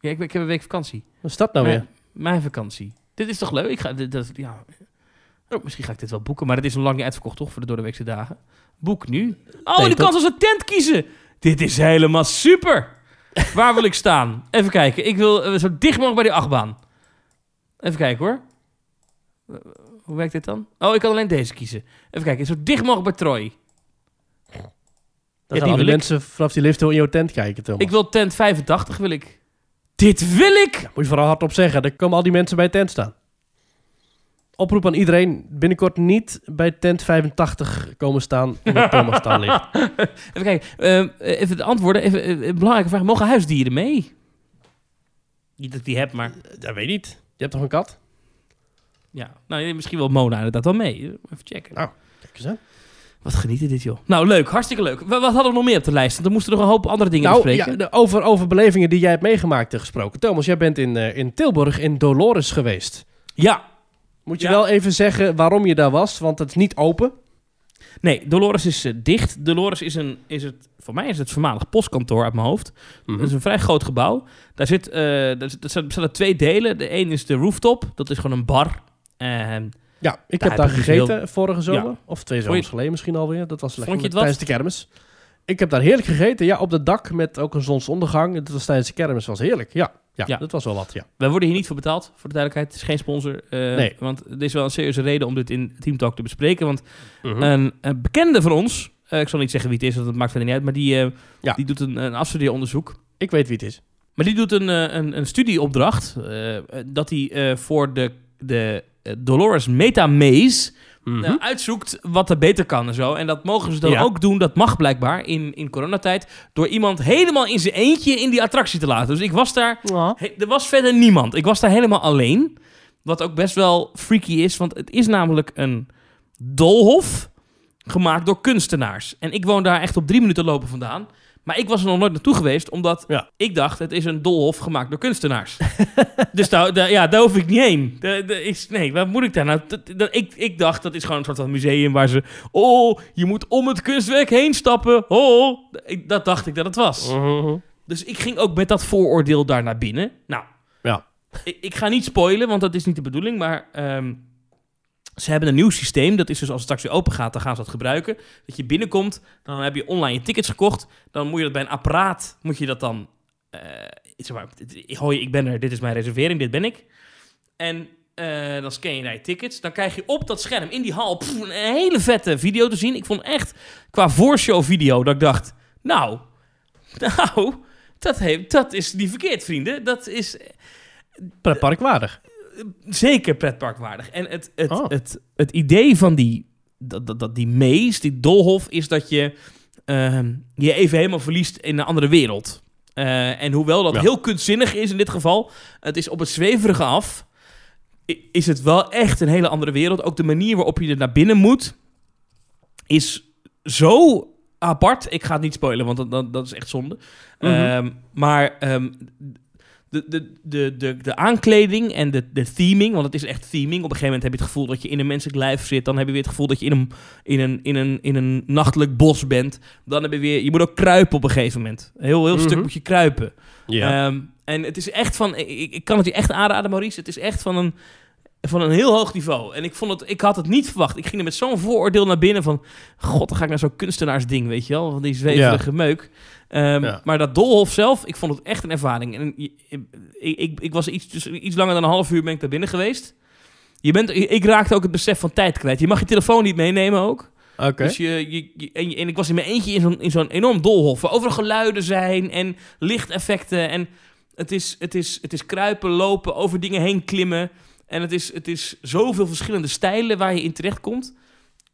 Ja, ik, ben- ik heb een week vakantie. Wat is dat nou Mijn- weer? Mijn vakantie. Dit is toch leuk? Ik ga, dit, dat, ja. Oh, misschien ga ik dit wel boeken, maar het is nog lang niet uitverkocht, toch? Voor de doordeweekse dagen. Boek nu. Oh, Nee, en de kans als een tent kiezen. Dit is helemaal super. Waar wil ik staan? Even kijken. Ik wil eh, zo dicht mogelijk bij die achtbaan. Even kijken hoor. Hoe werkt dit dan? Oh, ik kan alleen deze kiezen. Even kijken. Zo dicht mogelijk bij Troy. Dan Ja, gaan ik. mensen vanaf die lift heel in jouw tent kijken, Thomas. Ik wil tent 85, wil ik. Dit wil ik! Moet je vooral hardop zeggen. Dan komen al die mensen bij tent staan. Oproep aan iedereen binnenkort niet bij tent 85 komen staan omdat (laughs) Thomas staan ligt. Even kijken. Ehm, eh, even de antwoorden. Even, eh, een belangrijke vraag. Mogen huisdieren mee? Niet dat ik die heb, maar... Ja, weet niet. Je hebt toch een kat? Ja. Nou, misschien wel Mona inderdaad wel mee. Even checken. Nou, Kijk eens aan. Wat genieten dit, joh. Nou, leuk. Hartstikke leuk. Wa- Wat hadden we nog meer op de lijst? Want er moesten nog een hoop andere dingen Nou, bespreken. ja, over, over belevingen die jij hebt meegemaakt eh, gesproken. Thomas, jij bent in, eh, in Tilburg in Dolores geweest. ja. Moet je Ja. wel even zeggen waarom je daar was, want het is niet open. Nee, Dolores is eh, dicht. Dolores is een, is het, voor mij is het voormalig postkantoor uit mijn hoofd. Mhm. Dat is een vrij groot gebouw. Daar zit, eh daar zit, staan- staan er twee delen. De een is de rooftop. Dat is gewoon een bar. En Ja, ik Daar heb daar gegeten heel- vorige zomer. Ja. Of twee zomers geleden misschien alweer. Dat was lekker Vond je het tijdens de kermis. Ik heb daar heerlijk gegeten. Ja, op het dak met ook een zonsondergang. Dat was tijdens de kermis. was heerlijk. Ja, ja, Ja. dat was wel wat. Ja. wij worden hier niet voor betaald, voor de duidelijkheid. Het is geen sponsor. eh, Nee. Want er is wel een serieuze reden om dit in Team Talk te bespreken. Want Mhm. een, een bekende van ons, eh, ik zal niet zeggen wie het is, want dat maakt verder niet uit. Maar die, eh, Ja. die doet een, een afstudeeronderzoek. Ik weet wie het is. Maar die doet een, een, een studieopdracht. dat hij voor de, de Dolores Meta Maze Mhm. eh, uitzoekt wat er beter kan en zo. En dat mogen ze dan Ja. ook doen. Dat mag blijkbaar in, in coronatijd. Door iemand helemaal in zijn eentje in die attractie te laten. Dus ik was daar... he- er was verder niemand. Ik was daar helemaal alleen. Wat ook best wel freaky is. Want het is namelijk een doolhof gemaakt door kunstenaars. En ik woon daar echt op drie minuten lopen vandaan. Maar ik was er nog nooit naartoe geweest, omdat Ja. ik dacht, het is een doolhof gemaakt door kunstenaars. (laughs) dus daar, daar- ja, daar hoef ik niet heen. Daar- daar is, nee, waar moet ik daar nou? Ik, ik dacht, dat is gewoon een soort van museum waar ze... Oh, je moet om het kunstwerk heen stappen. Oh, dat dacht ik dat het was. Dus ik ging ook met dat vooroordeel daar naar binnen. Nou, Ja. ik, ik ga niet spoilen, want dat is niet de bedoeling. Maar ehm, ze hebben een nieuw systeem. Dat is dus als het straks weer open gaat, dan gaan ze dat gebruiken. Dat je binnenkomt, dan heb je online je tickets gekocht. Dan moet je dat bij een apparaat, moet je dat dan... eh zeg maar, hoi, ik ben er, dit is mijn reservering, dit ben ik. En eh, dan scan je naar je tickets. Dan krijg je op dat scherm in die hal een hele vette video te zien. Ik vond echt qua voorshow video dat ik dacht... Nou, (laughs) nou, dat, heeft, dat is niet verkeerd, vrienden. Dat is Pretparkwaardig. Zeker pretparkwaardig. En het, het, Oh. het, het idee van die, dat, dat, dat die maze, die dolhof, is dat je ehm, je even helemaal verliest in een andere wereld. Eh, en hoewel dat Ja. heel kunstzinnig is in dit geval, het is op het zweverige af, is het wel echt een hele andere wereld. Ook de manier waarop je er naar binnen moet, is zo apart. Ik ga het niet spoilen, want dat, dat, dat is echt zonde. Mhm. Ehm, maar ehm, de, de, de, de, de aankleding en de, de theming, want het is echt theming. Op een gegeven moment heb je het gevoel dat je in een menselijk lijf zit. Dan heb je weer het gevoel dat je in een, in een, in een, in een nachtelijk bos bent. Dan heb je weer, je moet ook kruipen op een gegeven moment. Een heel, heel stuk Mhm. moet je kruipen. Ja. Ehm, en het is echt van, ik, ik kan het je echt aanraden, Maurice. Het is echt van een, van een heel hoog niveau. En ik, vond het, ik had het niet verwacht. Ik ging er met zo'n vooroordeel naar binnen van... God, dan ga ik naar zo'n kunstenaarsding, weet je wel? Van die zweverige meuk. Ehm, Ja. Maar dat Dolhof zelf, ik vond het echt een ervaring. En ik, ik, ik, was iets, dus iets langer dan een half uur ben ik daar binnen geweest. Je bent, ik raakte ook het besef van tijd kwijt. Je mag je telefoon niet meenemen ook. Oké. Dus je, je, je- en, je- en ik was in mijn eentje in zo'n, in zo'n enorm dolhof. Waar overal geluiden zijn en lichteffecten. En het is, het, is, het is kruipen, lopen, over dingen heen klimmen. En het is, het is zoveel verschillende stijlen waar je in terechtkomt.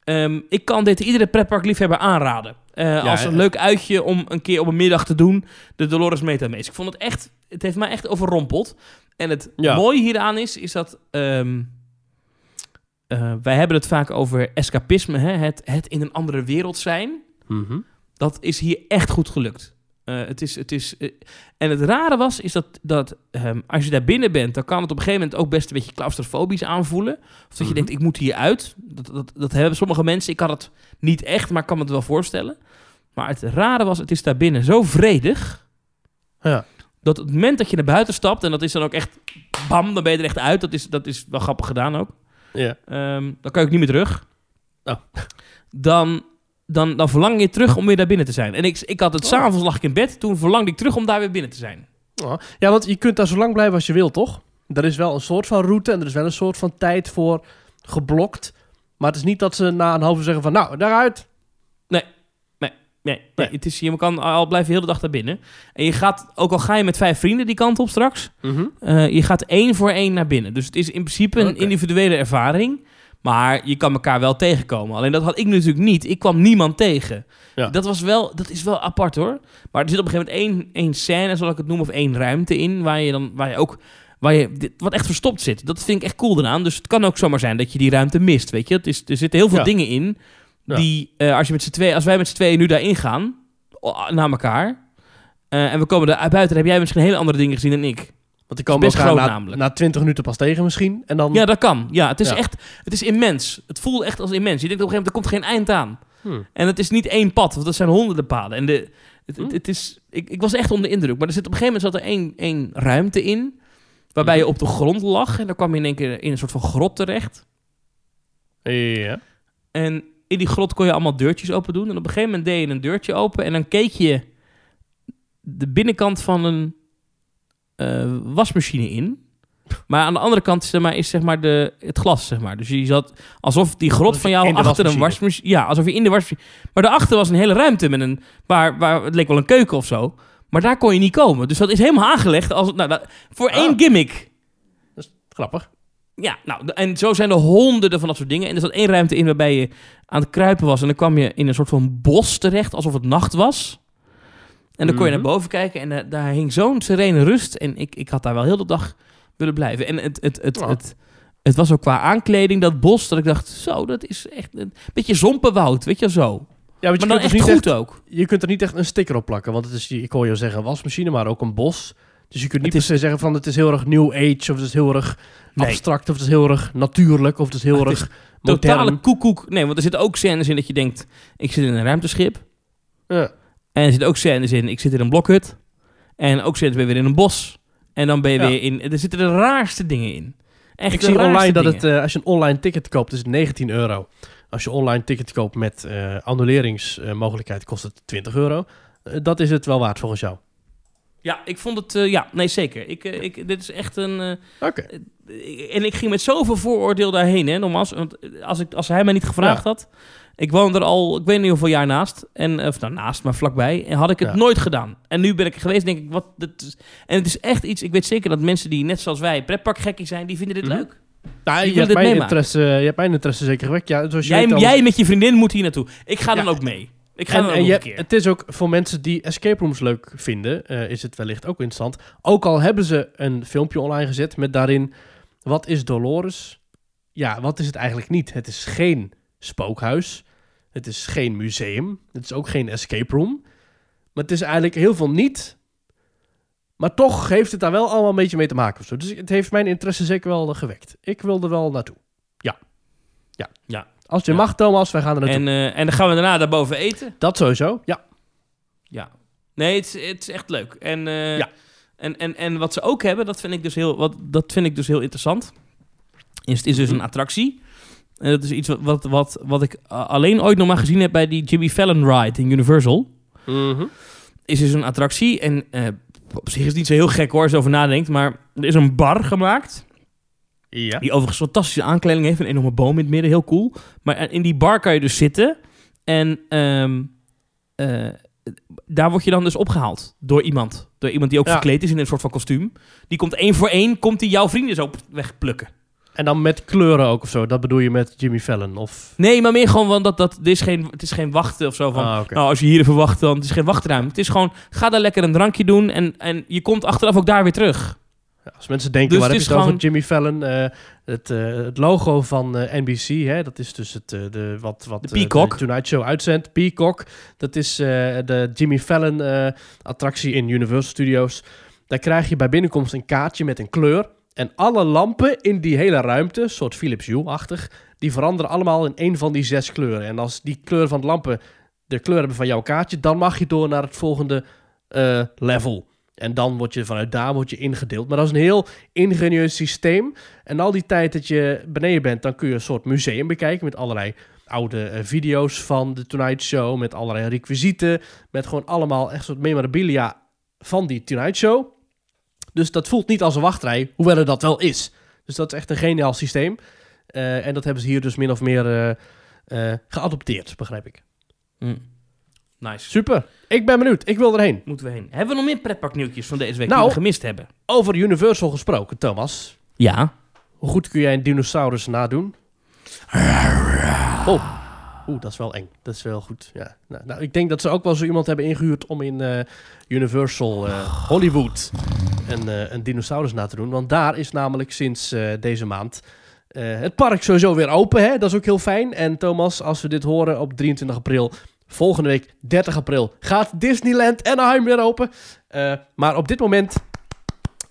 Ehm ik kan dit iedere pretparkliefhebber aanraden. Eh, als een ja. leuk uitje om een keer op een middag te doen. De Dolores Metamaze. Ik vond het echt... Het heeft mij echt overrompeld. En het Ja. mooie hieraan is, is dat... ehm, eh, wij hebben het vaak over escapisme. Hè? Het, het in een andere wereld zijn. Mhm. Dat is hier echt goed gelukt. Eh, het is, het is, eh, en het rare was, is dat, dat ehm, als je daar binnen bent, dan kan het op een gegeven moment ook best een beetje claustrofobisch aanvoelen. Of dat je Mhm. denkt, ik moet hier uit. Dat, dat, dat hebben sommige mensen. Ik had het niet echt, maar ik kan me het wel voorstellen. Maar het rare was, het is daar binnen zo vredig. Ja. Dat op het moment dat je naar buiten stapt, en dat is dan ook echt bam, dan ben je er echt uit. Dat is, dat is wel grappig gedaan ook. Ja. Ehm, dan kan je ook niet meer terug. Oh. Dan, dan, dan verlang je terug om weer daar binnen te zijn. En ik, ik had het Oh. s'avonds lag ik in bed. Toen verlangde ik terug om daar weer binnen te zijn. Oh. Ja, want je kunt daar zo lang blijven als je wilt, toch? Er is wel een soort van route en er is wel een soort van tijd voor geblokt. Maar het is niet dat ze na een half uur zeggen van, nou, daaruit. Nee, nee. Het is, je kan al blijven de hele dag daar binnen. En je gaat, ook al ga je met vijf vrienden die kant op straks, eh, je gaat één voor één naar binnen. Dus het is in principe een individuele ervaring. Maar je kan elkaar wel tegenkomen. Alleen dat had ik natuurlijk niet. Ik kwam niemand tegen. Ja. Dat, was wel, dat is wel apart hoor. Maar er zit op een gegeven moment één, één scène, zal ik het noemen, of één ruimte in. Waar je dan waar je ook. Waar je, dit- wat echt verstopt zit. Dat vind ik echt cool eraan. Dus het kan ook zomaar zijn dat je die ruimte mist. Weet je? Het is, er zitten heel veel Ja. dingen in. Die, eh, als, je met z'n twee, als wij met z'n tweeën nu daarin gaan, naar elkaar, eh, en we komen daar buiten, dan heb jij misschien hele andere dingen gezien dan ik. Want die komen elkaar groot na, namelijk. na 20 minuten pas tegen misschien. En dan... Ja, dat kan. Ja, het is Ja. echt, het is immens. Het voelt echt als immens. Je denkt op een gegeven moment, er komt geen eind aan. Hmm. En het is niet één pad, want dat zijn honderden paden. En de, het, Hmm. het is, ik, ik was echt onder de indruk. Maar er zit op een gegeven moment zat er één, één ruimte in, waarbij je op de grond lag. En dan kwam je in één keer in een soort van grot terecht. Ja. En in die grot kon je allemaal deurtjes open doen. En op een gegeven moment deed je een deurtje open en dan keek je de binnenkant van een eh, wasmachine in. Maar aan de andere kant zeg maar, is zeg maar de, het glas, zeg maar. Dus je zat alsof die grot Alsof van jou achter een wasmachine. Ja, alsof je in de wasmachine... Maar daarachter was een hele ruimte met een... Waar, waar, het leek wel een keuken of zo. Maar daar kon je niet komen. Dus dat is helemaal aangelegd als... Nou, dat- voor Ah. één gimmick. Grappig. Ja, nou, en zo zijn er honderden van dat soort dingen. En er zat één ruimte in waarbij je aan het kruipen was. En dan kwam je in een soort van bos terecht, alsof het nacht was. En dan kon je Mhm. naar boven kijken en eh, daar hing zo'n serene rust. En ik, ik had daar wel heel de dag willen blijven. En het, het, het, Ja. het, het was ook qua aankleding, dat bos, dat ik dacht, zo, dat is echt een beetje zompenwoud, weet je, zo. Ja, want je Maar dan kunt, echt dus goed ook. echt, je kunt er niet echt een sticker op plakken. Want het is, ik hoor je zeggen, wasmachine, maar ook een bos. Dus je kunt niet Het is- per se zeggen van het is heel erg new age, of het is heel erg Nee. abstract, of het is heel erg natuurlijk, of het is heel Het is erg modern. Totale koekoek. Nee, want er zitten ook scènes in dat je denkt, ik zit in een ruimteschip. Ja. En er zitten ook scènes in, ik zit in een blokhut. En ook ben je weer in een bos. En dan ben je Ja. weer in... Er zitten de raarste dingen in. Echt Ik zie online dat het, eh, als je een online ticket koopt, is het 19 euro. Als je online ticket koopt met eh annuleringsmogelijkheid, kost het 20 euro. Eh, dat is het wel waard volgens jou. Ja, ik vond het... ja, nee, zeker. Ik, ik, dit is echt een... Oké. en ik ging met zoveel vooroordeel daarheen, hè, nogmaals. Want als, ik, als hij mij niet gevraagd had... Ik woon er al, ik weet niet hoeveel jaar naast. En, of nou, naast, maar vlakbij. En had ik het Ja. nooit gedaan. En nu ben ik er geweest, denk ik, wat... Is, en het is echt iets... Ik weet zeker dat mensen die net zoals wij pretparkgekkie zijn... Die vinden dit Mhm. leuk. Nou, je, hebt mijn interesse, je hebt mijn interesse zeker gewekt. Ja, zoals Jij, jij met je vriendin moet hier naartoe. Ik ga dan ook mee. Ik ga en, dan ook en je- het is ook voor mensen die escape rooms leuk vinden, eh, is het wellicht ook interessant. Ook al hebben ze een filmpje online gezet met daarin, wat is Dolores? Ja, wat is het eigenlijk niet? Het is geen spookhuis. Het is geen museum. Het is ook geen escape room. Maar het is eigenlijk heel veel niet. Maar toch heeft het daar wel allemaal een beetje mee te maken. Of zo. Dus het heeft mijn interesse zeker wel eh, gewekt. Ik wil er wel naartoe. Ja. Ja. Ja. Als je Ja. mag, Thomas, wij gaan er naartoe. En, eh, en dan gaan we daarna daarboven eten. Dat sowieso, ja. Ja. Nee, het is, het is echt leuk. En, eh, Ja. en, en, en wat ze ook hebben, dat vind ik dus heel, wat, dat vind ik dus heel interessant. Is, is dus een attractie. En dat is iets wat, wat, wat, wat ik alleen ooit nog maar gezien heb bij die Jimmy Fallon ride in Universal. Is dus een attractie. En eh, op zich is het niet zo heel gek hoor, als je over nadenkt. Maar er is een bar gemaakt. Ja. Die overigens fantastische aankleding heeft. Een enorme boom in het midden, heel cool. Maar in die bar kan je dus zitten. En ehm, eh, daar word je dan dus opgehaald door iemand. Door iemand die ook Ja. verkleed is in een soort van kostuum. Die komt één voor één, komt die jouw vrienden zo wegplukken. En dan met kleuren ook of zo. Dat bedoel je met Jimmy Fallon? Of... Nee, maar meer gewoon, want dat, dat, dit is geen, het is geen wachten of zo van... Ah. Nou, als je hier even wacht, dan het is geen wachtruimte. Het is gewoon, ga daar lekker een drankje doen en, en je komt achteraf ook daar weer terug. Ja, als mensen denken, Dus waar heb je het over? gewoon- Jimmy Fallon. eh, het, eh, het logo van eh, NBC, hè, dat is dus het, de, wat, wat De Peacock. Tonight Show uitzendt. Peacock. Dat is de Jimmy Fallon attractie in Universal Studios. Daar krijg je bij binnenkomst een kaartje met een kleur. En alle lampen in die hele ruimte, soort Philips Hue-achtig, die veranderen allemaal in één van die zes kleuren. En als die kleur van de lampen de kleur hebben van jouw kaartje, dan mag je door naar het volgende eh, level. En dan word je vanuit daar word je ingedeeld. Maar dat is een heel ingenieus systeem. En al die tijd dat je beneden bent, dan kun je een soort museum bekijken met allerlei oude eh, video's van de Tonight Show, met allerlei requisieten, met gewoon allemaal echt soort memorabilia van die Tonight Show. Dus dat voelt niet als een wachtrij, hoewel het dat wel is. Dus dat is echt een geniaal systeem. Eh, en dat hebben ze hier dus min of meer eh, eh, geadopteerd, begrijp ik. Nice. Super. Ik ben benieuwd. Ik wil erheen. Moeten we heen. Hebben we nog meer pretparknieuwtjes van deze week Nou. die we gemist hebben? Over Universal gesproken, Thomas. Ja. Hoe goed kun jij een dinosaurus nadoen? Oh. Oeh, dat is wel eng. Dat is wel goed. Ja. Nou, nou, ik denk dat ze ook wel zo iemand hebben ingehuurd om in eh, Universal eh, Hollywood een, eh, een dinosaurus na te doen. Want daar is namelijk sinds deze maand het park sowieso weer open, hè? dat is ook heel fijn. En Thomas, als we dit horen op 23 april, volgende week 30 april, gaat Disneyland Anaheim weer open. Maar op dit moment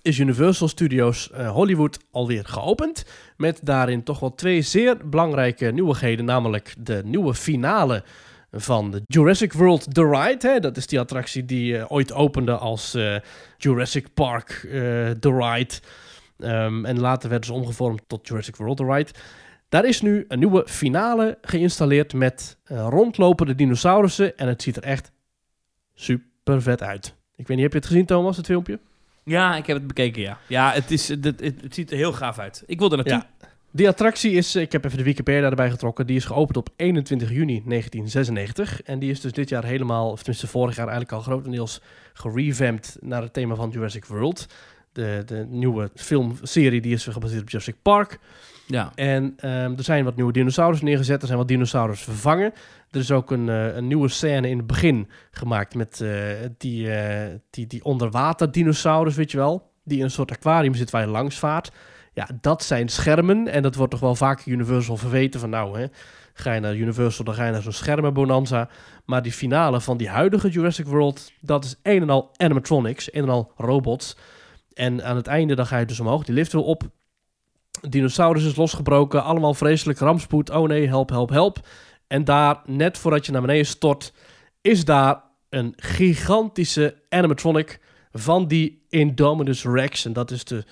is Universal Studios Hollywood alweer geopend. Met daarin toch wel twee zeer belangrijke nieuwigheden. Namelijk de nieuwe finale van Jurassic World The Ride. Dat is die attractie die eh, ooit opende als eh, Jurassic Park eh, The Ride. Ehm, en later werd ze omgevormd tot Jurassic World The Ride. Daar is nu een nieuwe finale geïnstalleerd met rondlopende dinosaurussen. En het ziet er echt super vet uit. Ik weet niet, heb je het gezien Thomas, het filmpje? Ja, ik heb het bekeken, ja. Ja, het, is, het, het, het ziet er heel gaaf uit. Ik wil er naartoe. Ja. Die attractie is, ik heb even de Wikipedia erbij getrokken, die is geopend op 21 juni 1996. En die is dus dit jaar helemaal, of tenminste vorig jaar eigenlijk al grotendeels gerevamped naar het thema van Jurassic World. De, de nieuwe filmserie die is gebaseerd op Jurassic Park. Ja. En ehm, er zijn wat nieuwe dinosaurus neergezet, er zijn wat dinosaurus vervangen. Er is ook een, eh, een nieuwe scène in het begin gemaakt met eh, die, eh, die, die onderwater dinosaurus, weet je wel. Die in een soort aquarium zit waar je langs vaart. Ja, dat zijn schermen. En dat wordt toch wel vaak Universal verweten van nou, hè, ga je naar Universal, dan ga je naar zo'n schermenbonanza. Maar die finale van die huidige Jurassic World, dat is een en al animatronics, een en al robots. En aan het einde dan ga je dus omhoog, die lift wil op. Dinosaurus is losgebroken, allemaal vreselijk rampspoed. Oh nee, help, help, help. En daar, net voordat je naar beneden stort, is daar een gigantische animatronic van die Indominus Rex. En dat is de,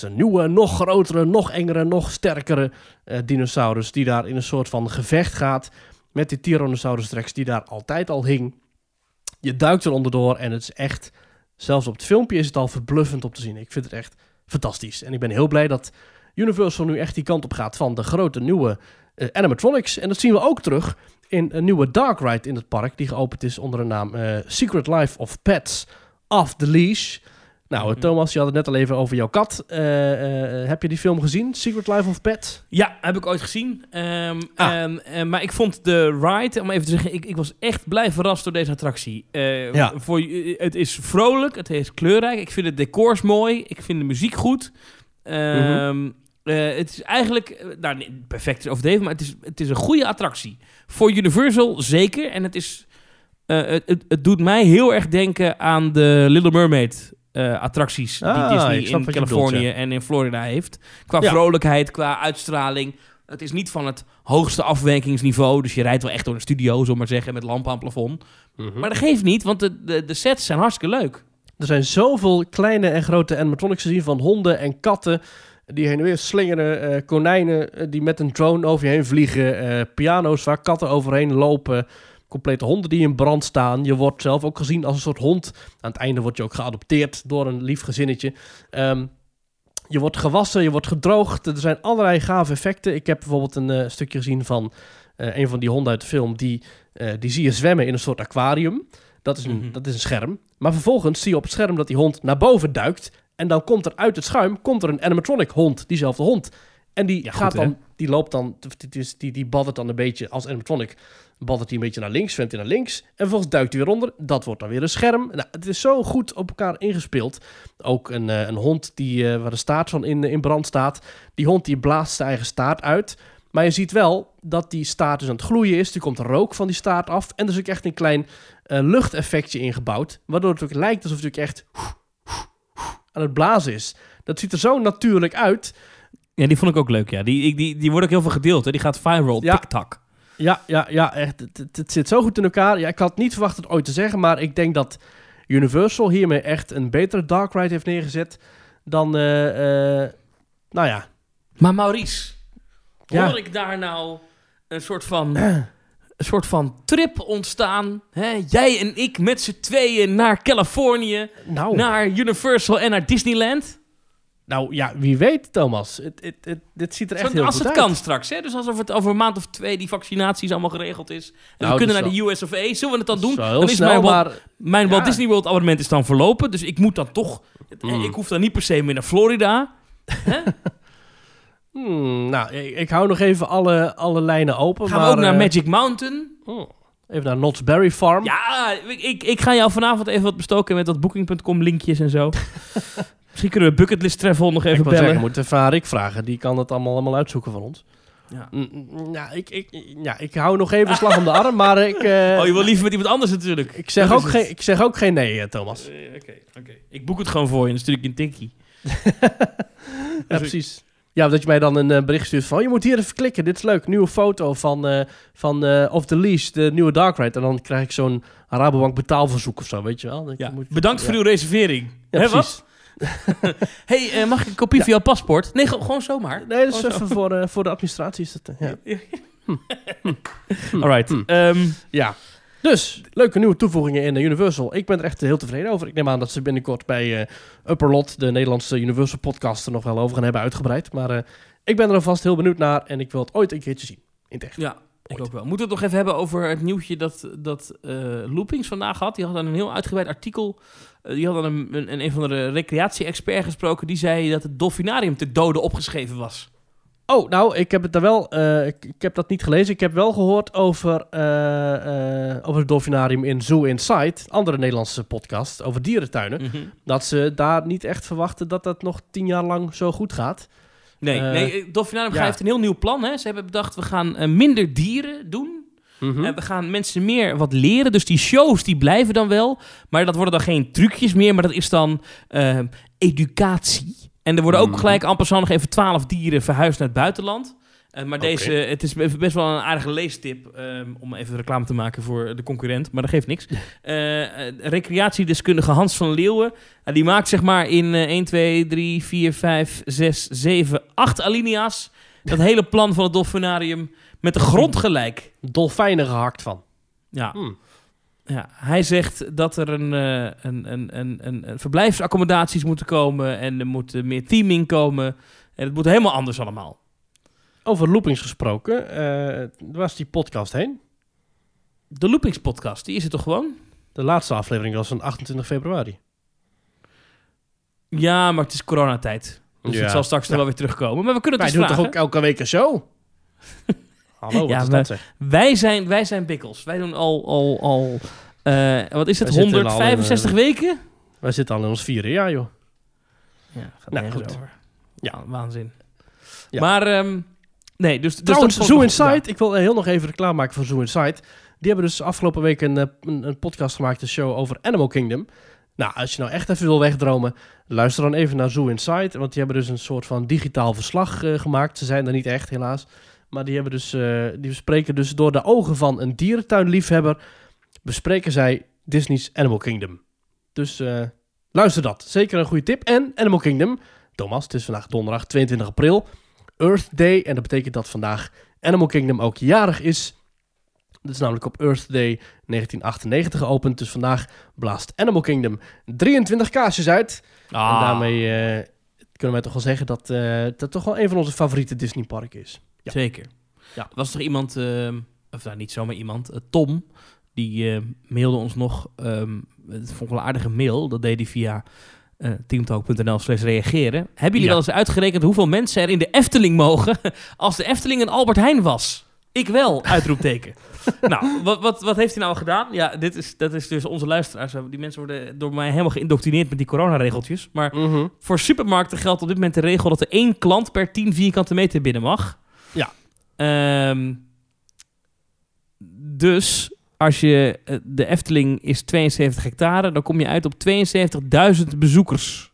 een nieuwe, nog grotere, nog engere, nog sterkere eh, dinosaurus... die daar in een soort van gevecht gaat met die Tyrannosaurus Rex die daar altijd al hing. Je duikt er onderdoor en het is echt... Zelfs op het filmpje is het al verbluffend om te zien. Ik vind het echt fantastisch. En ik ben heel blij dat Universal nu echt die kant op gaat van de grote nieuwe eh, animatronics. En dat zien we ook terug in een nieuwe dark ride in het park... die geopend is onder de naam eh, Secret Life of Pets Off the Leash... Nou, Mhm. Thomas, je had het net al even over jouw kat. Eh, heb je die film gezien? Secret Life of Pets? Ja, heb ik ooit gezien. Ehm, Ah. ehm, eh, maar ik vond de ride, om even te zeggen, ik, ik was echt blij verrast door deze attractie. Ja. voor, het is vrolijk, het is kleurrijk. Ik vind de decors mooi, ik vind de muziek goed. Ehm, eh, het is eigenlijk, eh, nou, nee, perfect is overdreven, maar het is, het is een goede attractie. Voor Universal zeker. En het is, eh, het, het, doet mij heel erg denken aan de Little Mermaid. attracties Ah, die ik Disney in Californië bedoelt, en in Florida heeft. Qua Ja. vrolijkheid, qua uitstraling. Het is niet van het hoogste afwijkingsniveau. Dus je rijdt wel echt door een studio, zullen we maar zeggen, met lampen aan het plafond. Maar dat geeft niet, want de, de, de sets zijn hartstikke leuk. Er zijn zoveel kleine en grote animatronics te zien van honden en katten die heen en weer slingeren, eh, konijnen eh, die met een drone over je heen vliegen, eh, piano's waar katten overheen lopen, complete honden die in brand staan. Je wordt zelf ook gezien als een soort hond. Aan het einde word je ook geadopteerd door een lief gezinnetje. Ehm, je wordt gewassen, je wordt gedroogd. Er zijn allerlei gave effecten. Ik heb bijvoorbeeld een stukje gezien van een van die honden uit de film. Die, die zie je zwemmen in een soort aquarium. Dat is, een, Mhm. dat is een scherm. Maar vervolgens zie je op het scherm dat die hond naar boven duikt. En dan komt er uit het schuim komt er een animatronic hond, diezelfde hond. En die, Ja, gaat goed, hè? dan, die loopt dan, die, die, die, die baddert dan een beetje als animatronic. Baddert hij een beetje naar links, zwemt hij naar links. En vervolgens duikt hij weer onder. Dat wordt dan weer een scherm. Nou, het is zo goed op elkaar ingespeeld. Ook een, eh, een hond die, eh, waar de staart van in, in brand staat. Die hond die blaast zijn eigen staart uit. Maar je ziet wel dat die staart dus aan het gloeien is. Er komt rook van die staart af. En er is ook echt een klein eh, luchteffectje ingebouwd. Waardoor het ook lijkt alsof het ook echt aan het blazen is. Dat ziet er zo natuurlijk uit. Ja, die vond ik ook leuk, ja. Die, ik- die, die wordt ook heel veel gedeeld, hè. Die gaat viral, Ja. TikTok. Ja, ja, ja, echt. Het, het, het zit zo goed in elkaar. Ja, ik had niet verwacht het ooit te zeggen, maar ik denk dat Universal hiermee echt een betere Dark Ride heeft neergezet dan, eh, eh, nou ja. Maar Maurice, Ja. hoor ik daar nou een soort van, (clears throat) een soort van trip ontstaan? Hè? Jij en ik met z'n tweeën naar Californië, Nou, naar Universal en naar Disneyland? nou ja, wie weet, Thomas. Het, het, het, dit ziet er echt Zo- heel als goed het uit. kan straks, hè? Dus alsof het over een maand of twee die vaccinaties allemaal geregeld is. En Nou, we kunnen dat naar de US of A. Zullen we het dan doen? Dan is snel, mijn Walt, maar mijn Walt ja. Disney World abonnement is dan verlopen. Dus ik moet dan toch... Mm. Ik hoef dan niet per se meer naar Florida. (laughs) hmm, nou, ik, ik hou nog even alle, alle lijnen open. Gaan maar, we ook naar eh, Magic Mountain. hmm, even naar Knott's Berry Farm. Ja, ik, ik, ik ga jou vanavond even wat bestoken met dat booking.com linkjes en zo. (laughs) Misschien kunnen we Bucketlist Travel nog ik even zeggen, bellen. moeten we even aan Rick vragen. Die kan het allemaal, allemaal uitzoeken van ons. Ja. Mm, mm, Ja, ik, ik, ja, ik hou nog even slag om de arm, maar ik, eh, (laughs) Oh, je wil liever met iemand anders natuurlijk. ik, zeg ook geen, ik zeg ook geen nee, eh, Thomas. Oké, oké. Ik boek het gewoon voor je en dan stuur ik je een tikkie. (laughs) Ja, precies. Ja, dat je mij dan een eh, bericht stuurt van... je moet hier even klikken, dit is leuk. Nieuwe foto van, eh van eh Off the Leash, de nieuwe Dark Ride. En dan krijg ik zo'n Rabobank betaalverzoek of zo, weet je wel. Ja. moet- Bedankt voor uw reservering. Hè, wat? (laughs) hey, mag ik een kopie van jouw paspoort? Nee, ge- gewoon zomaar. Nee, dat is even voor, voor de administratie. Is dat, ja. (laughs) Alright. Hm. ehm, ja. Dus, leuke nieuwe toevoegingen in de Universal. Ik ben er echt heel tevreden over. Ik neem aan dat ze binnenkort bij eh Upperlot, de Nederlandse Universal podcast, er nog wel over gaan hebben uitgebreid. Maar eh, ik ben er alvast heel benieuwd naar en ik wil het ooit een keertje zien. In echt. ja, ik ook wel. Moeten we het nog even hebben over het nieuwtje dat, dat eh, Loopings vandaag had. Die had dan een heel uitgebreid artikel. Die had dan een, een, een, een van de recreatie-expert gesproken. Die zei dat het dolfinarium te dode opgeschreven was. Oh, nou, ik heb het daar wel. eh, ik, ik heb dat niet gelezen. Ik heb wel gehoord over, eh, eh, over het dolfinarium in Zoo Inside, andere Nederlandse podcast over dierentuinen. Mhm. Dat ze daar niet echt verwachten dat dat nog tien jaar lang zo goed gaat. Nee, nee, Dolfinarium ja. heeft een heel nieuw plan. Hè. Ze hebben bedacht, we gaan minder dieren doen. Mhm. We gaan mensen meer wat leren. Dus die shows die blijven dan wel. Maar dat worden dan geen trucjes meer. Maar dat is dan educatie. En er worden ook Mhm. gelijk amper nog even twaalf dieren verhuisd naar het buitenland. Eh, maar deze, het is be- best wel een aardige leestip ehm, om even reclame te maken voor de concurrent. Maar dat geeft niks. (laughs) Eh, recreatiedeskundige Hans van Leeuwen. eh, die maakt zeg maar in eh 1, 2, 3, 4, 5, 6, 7, 8 alinea's. Dat hele plan van het dolfinarium met de grond (laughs) gelijk. Dolfijnen gehakt van. Ja. Hmm. Ja, hij zegt dat er een, eh, een, een, een, een, verblijfsaccommodaties moeten komen en er moet eh, meer teaming komen. En het moet helemaal anders allemaal. Over loopings gesproken, eh waar is die podcast heen? De Loopings podcast, die is er toch gewoon? De laatste aflevering was van 28 februari. Ja, maar het is coronatijd. Dus Ja. het zal straks nog wel weer terugkomen. Maar we kunnen het Wij dus doen toch ook elke week een show? (laughs) Hallo, wat Ja, is maar- dat zeg? Wij zijn, wij zijn bikkels. Wij doen al, al, al eh, wat is het, Wij zitten al in, 165 eh, weken? Wij zitten al in ons vierde jaar, joh. Ja, gaat Nou, goed. over. Ja. Waanzin. Ja. Maar, ehm, nee, dus... dus Trouwens, dat Zoo Inside, ik wil heel nog even reclame maken voor Zoo Inside. Die hebben dus afgelopen week een, eh, een, een podcast gemaakt, een show over Animal Kingdom. Nou, als je nou echt even wil wegdromen, luister dan even naar Zoo Inside. Want die hebben dus een soort van digitaal verslag eh, gemaakt. Ze zijn er niet echt, helaas. Maar die, hebben dus, eh, die bespreken dus door de ogen van een dierentuinliefhebber... bespreken zij Disney's Animal Kingdom. Dus eh, luister dat. Zeker een goede tip. En Animal Kingdom, Thomas, het is vandaag donderdag 22 april... Earth Day. En dat betekent dat vandaag Animal Kingdom ook jarig is. Dat is namelijk op Earth Day 1998 geopend. Dus vandaag blaast Animal Kingdom 23 kaarsjes uit. Ah. En daarmee eh, kunnen wij toch wel zeggen dat dat toch wel een van onze favoriete Disney parken is. Ja. Zeker. Ja. Er was toch iemand, ehm, of nou niet zomaar iemand, eh, Tom, die eh, mailde ons nog, ehm het vond ik wel een aardige mail, dat deed hij via eh teamtalk.nl slash reageren. Hebben jullie Ja. wel eens uitgerekend hoeveel mensen er in de Efteling mogen (laughs) als de Efteling een Albert Heijn was? Ik wel, uitroepteken. (laughs) nou, wat, wat, wat heeft hij nou gedaan? Ja, dit is, dat is dus onze luisteraars. Die mensen worden door mij helemaal geïndoctrineerd met die coronaregeltjes. Maar voor supermarkten geldt op dit moment de regel dat er één klant per 10 vierkante meter binnen mag. Ja. Ehm, dus als je eh, de Efteling is 72 hectare, dan kom je uit op 72.000 bezoekers.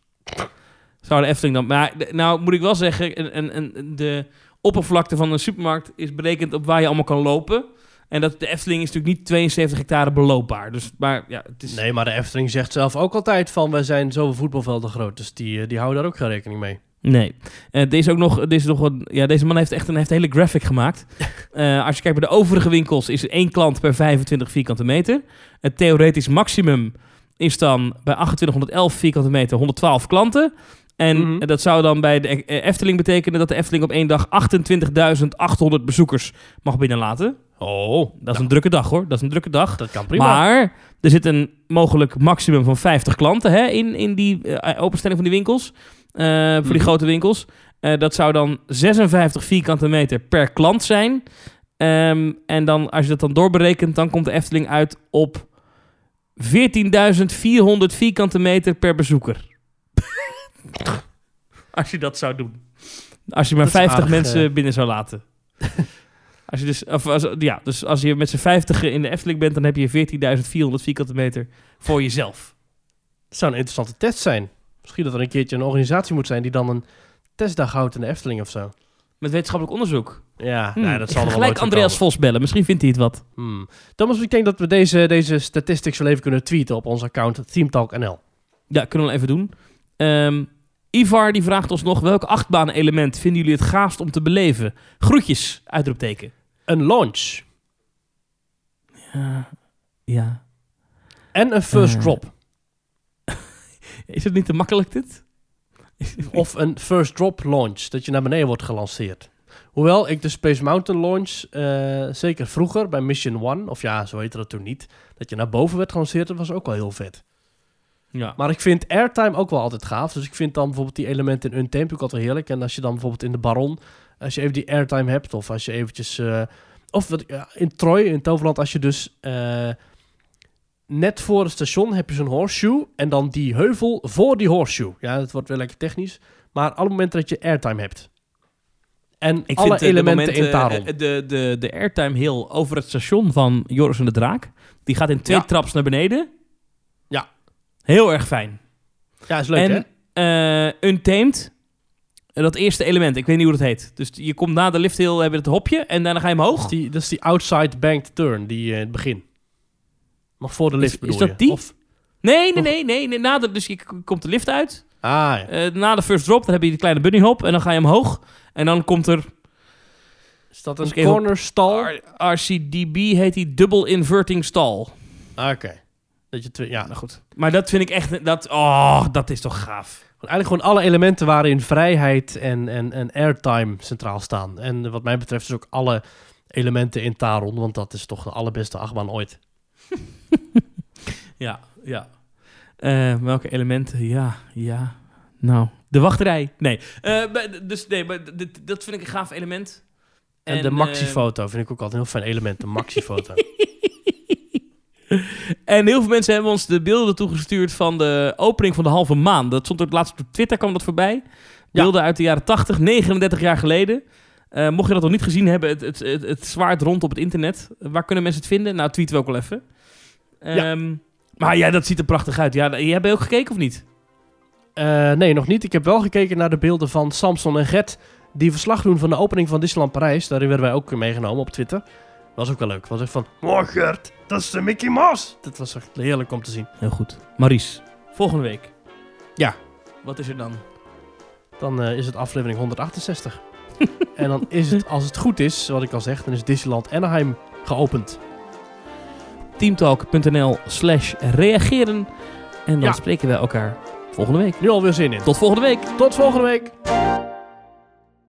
Zou de Efteling dan. Maar nou moet ik wel zeggen, een, een, een, de oppervlakte van een supermarkt is berekend op waar je allemaal kan lopen. En dat de Efteling is natuurlijk niet 72 hectare beloopbaar. Dus, maar ja, het is. Nee, maar de Efteling zegt zelf ook altijd van... wij zijn zoveel voetbalvelden groot. Dus die, eh, die houden daar ook geen rekening mee. Nee. Eh, deze, ook nog, deze, nog een, ja, deze man heeft echt een, heeft hele graphic gemaakt. (laughs) Eh, als je kijkt bij de overige winkels is er één klant per 25 vierkante meter. Het theoretisch maximum is dan bij 2811 vierkante meter 112 klanten. En Mhm. dat zou dan bij de eh, Efteling betekenen dat de Efteling op één dag 28.800 bezoekers mag binnenlaten. Oh, Dat is een drukke dag hoor, dat is een drukke dag. dat kan prima. Maar er zit een mogelijk maximum van 50 klanten hè, in, in die eh, openstelling van die winkels. eh, voor die Mhm. grote winkels. Eh, dat zou dan 56 vierkante meter per klant zijn. Ehm, en dan, als je dat dan doorberekent, dan komt de Efteling uit op 14.400 vierkante meter per bezoeker. (laughs) Als je dat zou doen. Als je maar Dat is 50 aardig, mensen eh. binnen zou laten. (laughs) als je dus, of als, ja, dus als je met z'n 50 in de Efteling bent, dan heb je 14.400 vierkante meter voor jezelf. Het zou een interessante test zijn. Misschien dat er een keertje een organisatie moet zijn die dan een testdag houdt in de Efteling of zo. Met wetenschappelijk onderzoek. Ja, Hmm, nee, dat ik zal ga er wel gelijk Andreas komen. Vos bellen. Misschien vindt hij het wat. Hmm. Thomas, ik denk dat we deze, deze statistics wel even kunnen tweeten op ons account ThemeTalkNL. Ja, kunnen we wel even doen. Ehm, Ivar die vraagt ons nog... welk achtbaan-element vinden jullie het gaafst om te beleven? Groetjes, uitroepteken. Een launch Ja, ja. en een first Eh. drop. (laughs) Is het niet te makkelijk dit? (laughs) Of een first drop launch, dat je naar beneden wordt gelanceerd. Hoewel ik de Space Mountain launch, eh, zeker vroeger bij Mission One, of ja, zo heette dat toen niet, dat je naar boven werd gelanceerd, dat was ook wel heel vet. Ja. Maar ik vind airtime ook wel altijd gaaf. Dus ik vind dan bijvoorbeeld die elementen in Untamed ook altijd heerlijk. En als je dan bijvoorbeeld in de Baron, als je even die airtime hebt, of als je eventjes... eh, of wat, ja, in Troy, in Toverland, als je dus eh, net voor het station heb je zo'n horseshoe. En dan die heuvel voor die horseshoe. Ja, het wordt wel lekker technisch. Maar alle momenten dat je airtime hebt. En Ik alle vind eh, elementen momenten, in Taron. de, de, de airtime heel over het station van Joris en de Draak. Die gaat in twee Ja. traps naar beneden. Heel erg fijn. ja, is leuk hè? en eh, Untamed, eh, dat eerste element, ik weet niet hoe dat heet. Dus je komt na de lift heel, heb je het hopje en daarna ga je Dat omhoog. is die, dat is die outside banked turn, die eh, in het begin. Nog voor de Is- lift is bedoel dat je? die? Of, Nee, nee, nee, nee. nee na de, dus je komt de lift uit. ah, ja. Eh, na de first drop, dan heb je die kleine bunny hop en dan ga je omhoog. En dan komt er Is dat een corner stall? RCDB, heet die double inverting stall. Ah, Oké. Dat je twee, ja, Nou goed. Maar dat vind ik echt, dat, oh, dat is toch gaaf. Eigenlijk gewoon alle elementen waarin vrijheid en, en, en airtime centraal staan. En wat mij betreft dus ook alle elementen in Taron, want dat is toch de allerbeste achtbaan ooit. (laughs) Ja, ja. Eh, welke elementen? Ja, ja. Nou, de wachterij. Nee. Eh, dus nee, maar dat vind ik een gaaf element. En, de maxifoto vind ik ook altijd een heel fijn element, de maxifoto. (laughs) En heel veel mensen hebben ons de beelden toegestuurd van de opening van de halve maan. Dat stond ook laatst op Twitter, kwam dat voorbij. Beelden uit de jaren 80, 39 jaar geleden. Eh, mocht je dat nog niet gezien hebben, het, het, het, het zwaart rond op het internet. Waar kunnen mensen het vinden? Nou, tweeten we ook wel even. Ja. Ehm, maar ja, dat ziet er prachtig uit. Ja, jij hebt ook gekeken of niet? Eh, nee, nog niet. Ik heb wel gekeken naar de beelden van Samson en Gert, die verslag doen van de opening van Disneyland Parijs. Daarin werden wij ook meegenomen op Twitter. Was ook wel leuk. Was echt van, oh Gert, dat is de Mickey Mouse. Dat was echt heerlijk om te zien. Heel goed. Maurice, volgende week. Ja. Wat is er dan? Dan eh, is het aflevering 168. (laughs) en dan is het, als het goed is, wat ik al zeg, dan is Disneyland Anaheim geopend. teamtalk.nl slash reageren. En dan Ja. spreken we elkaar volgende week. Nu alweer zin in. Tot volgende week. Tot volgende week.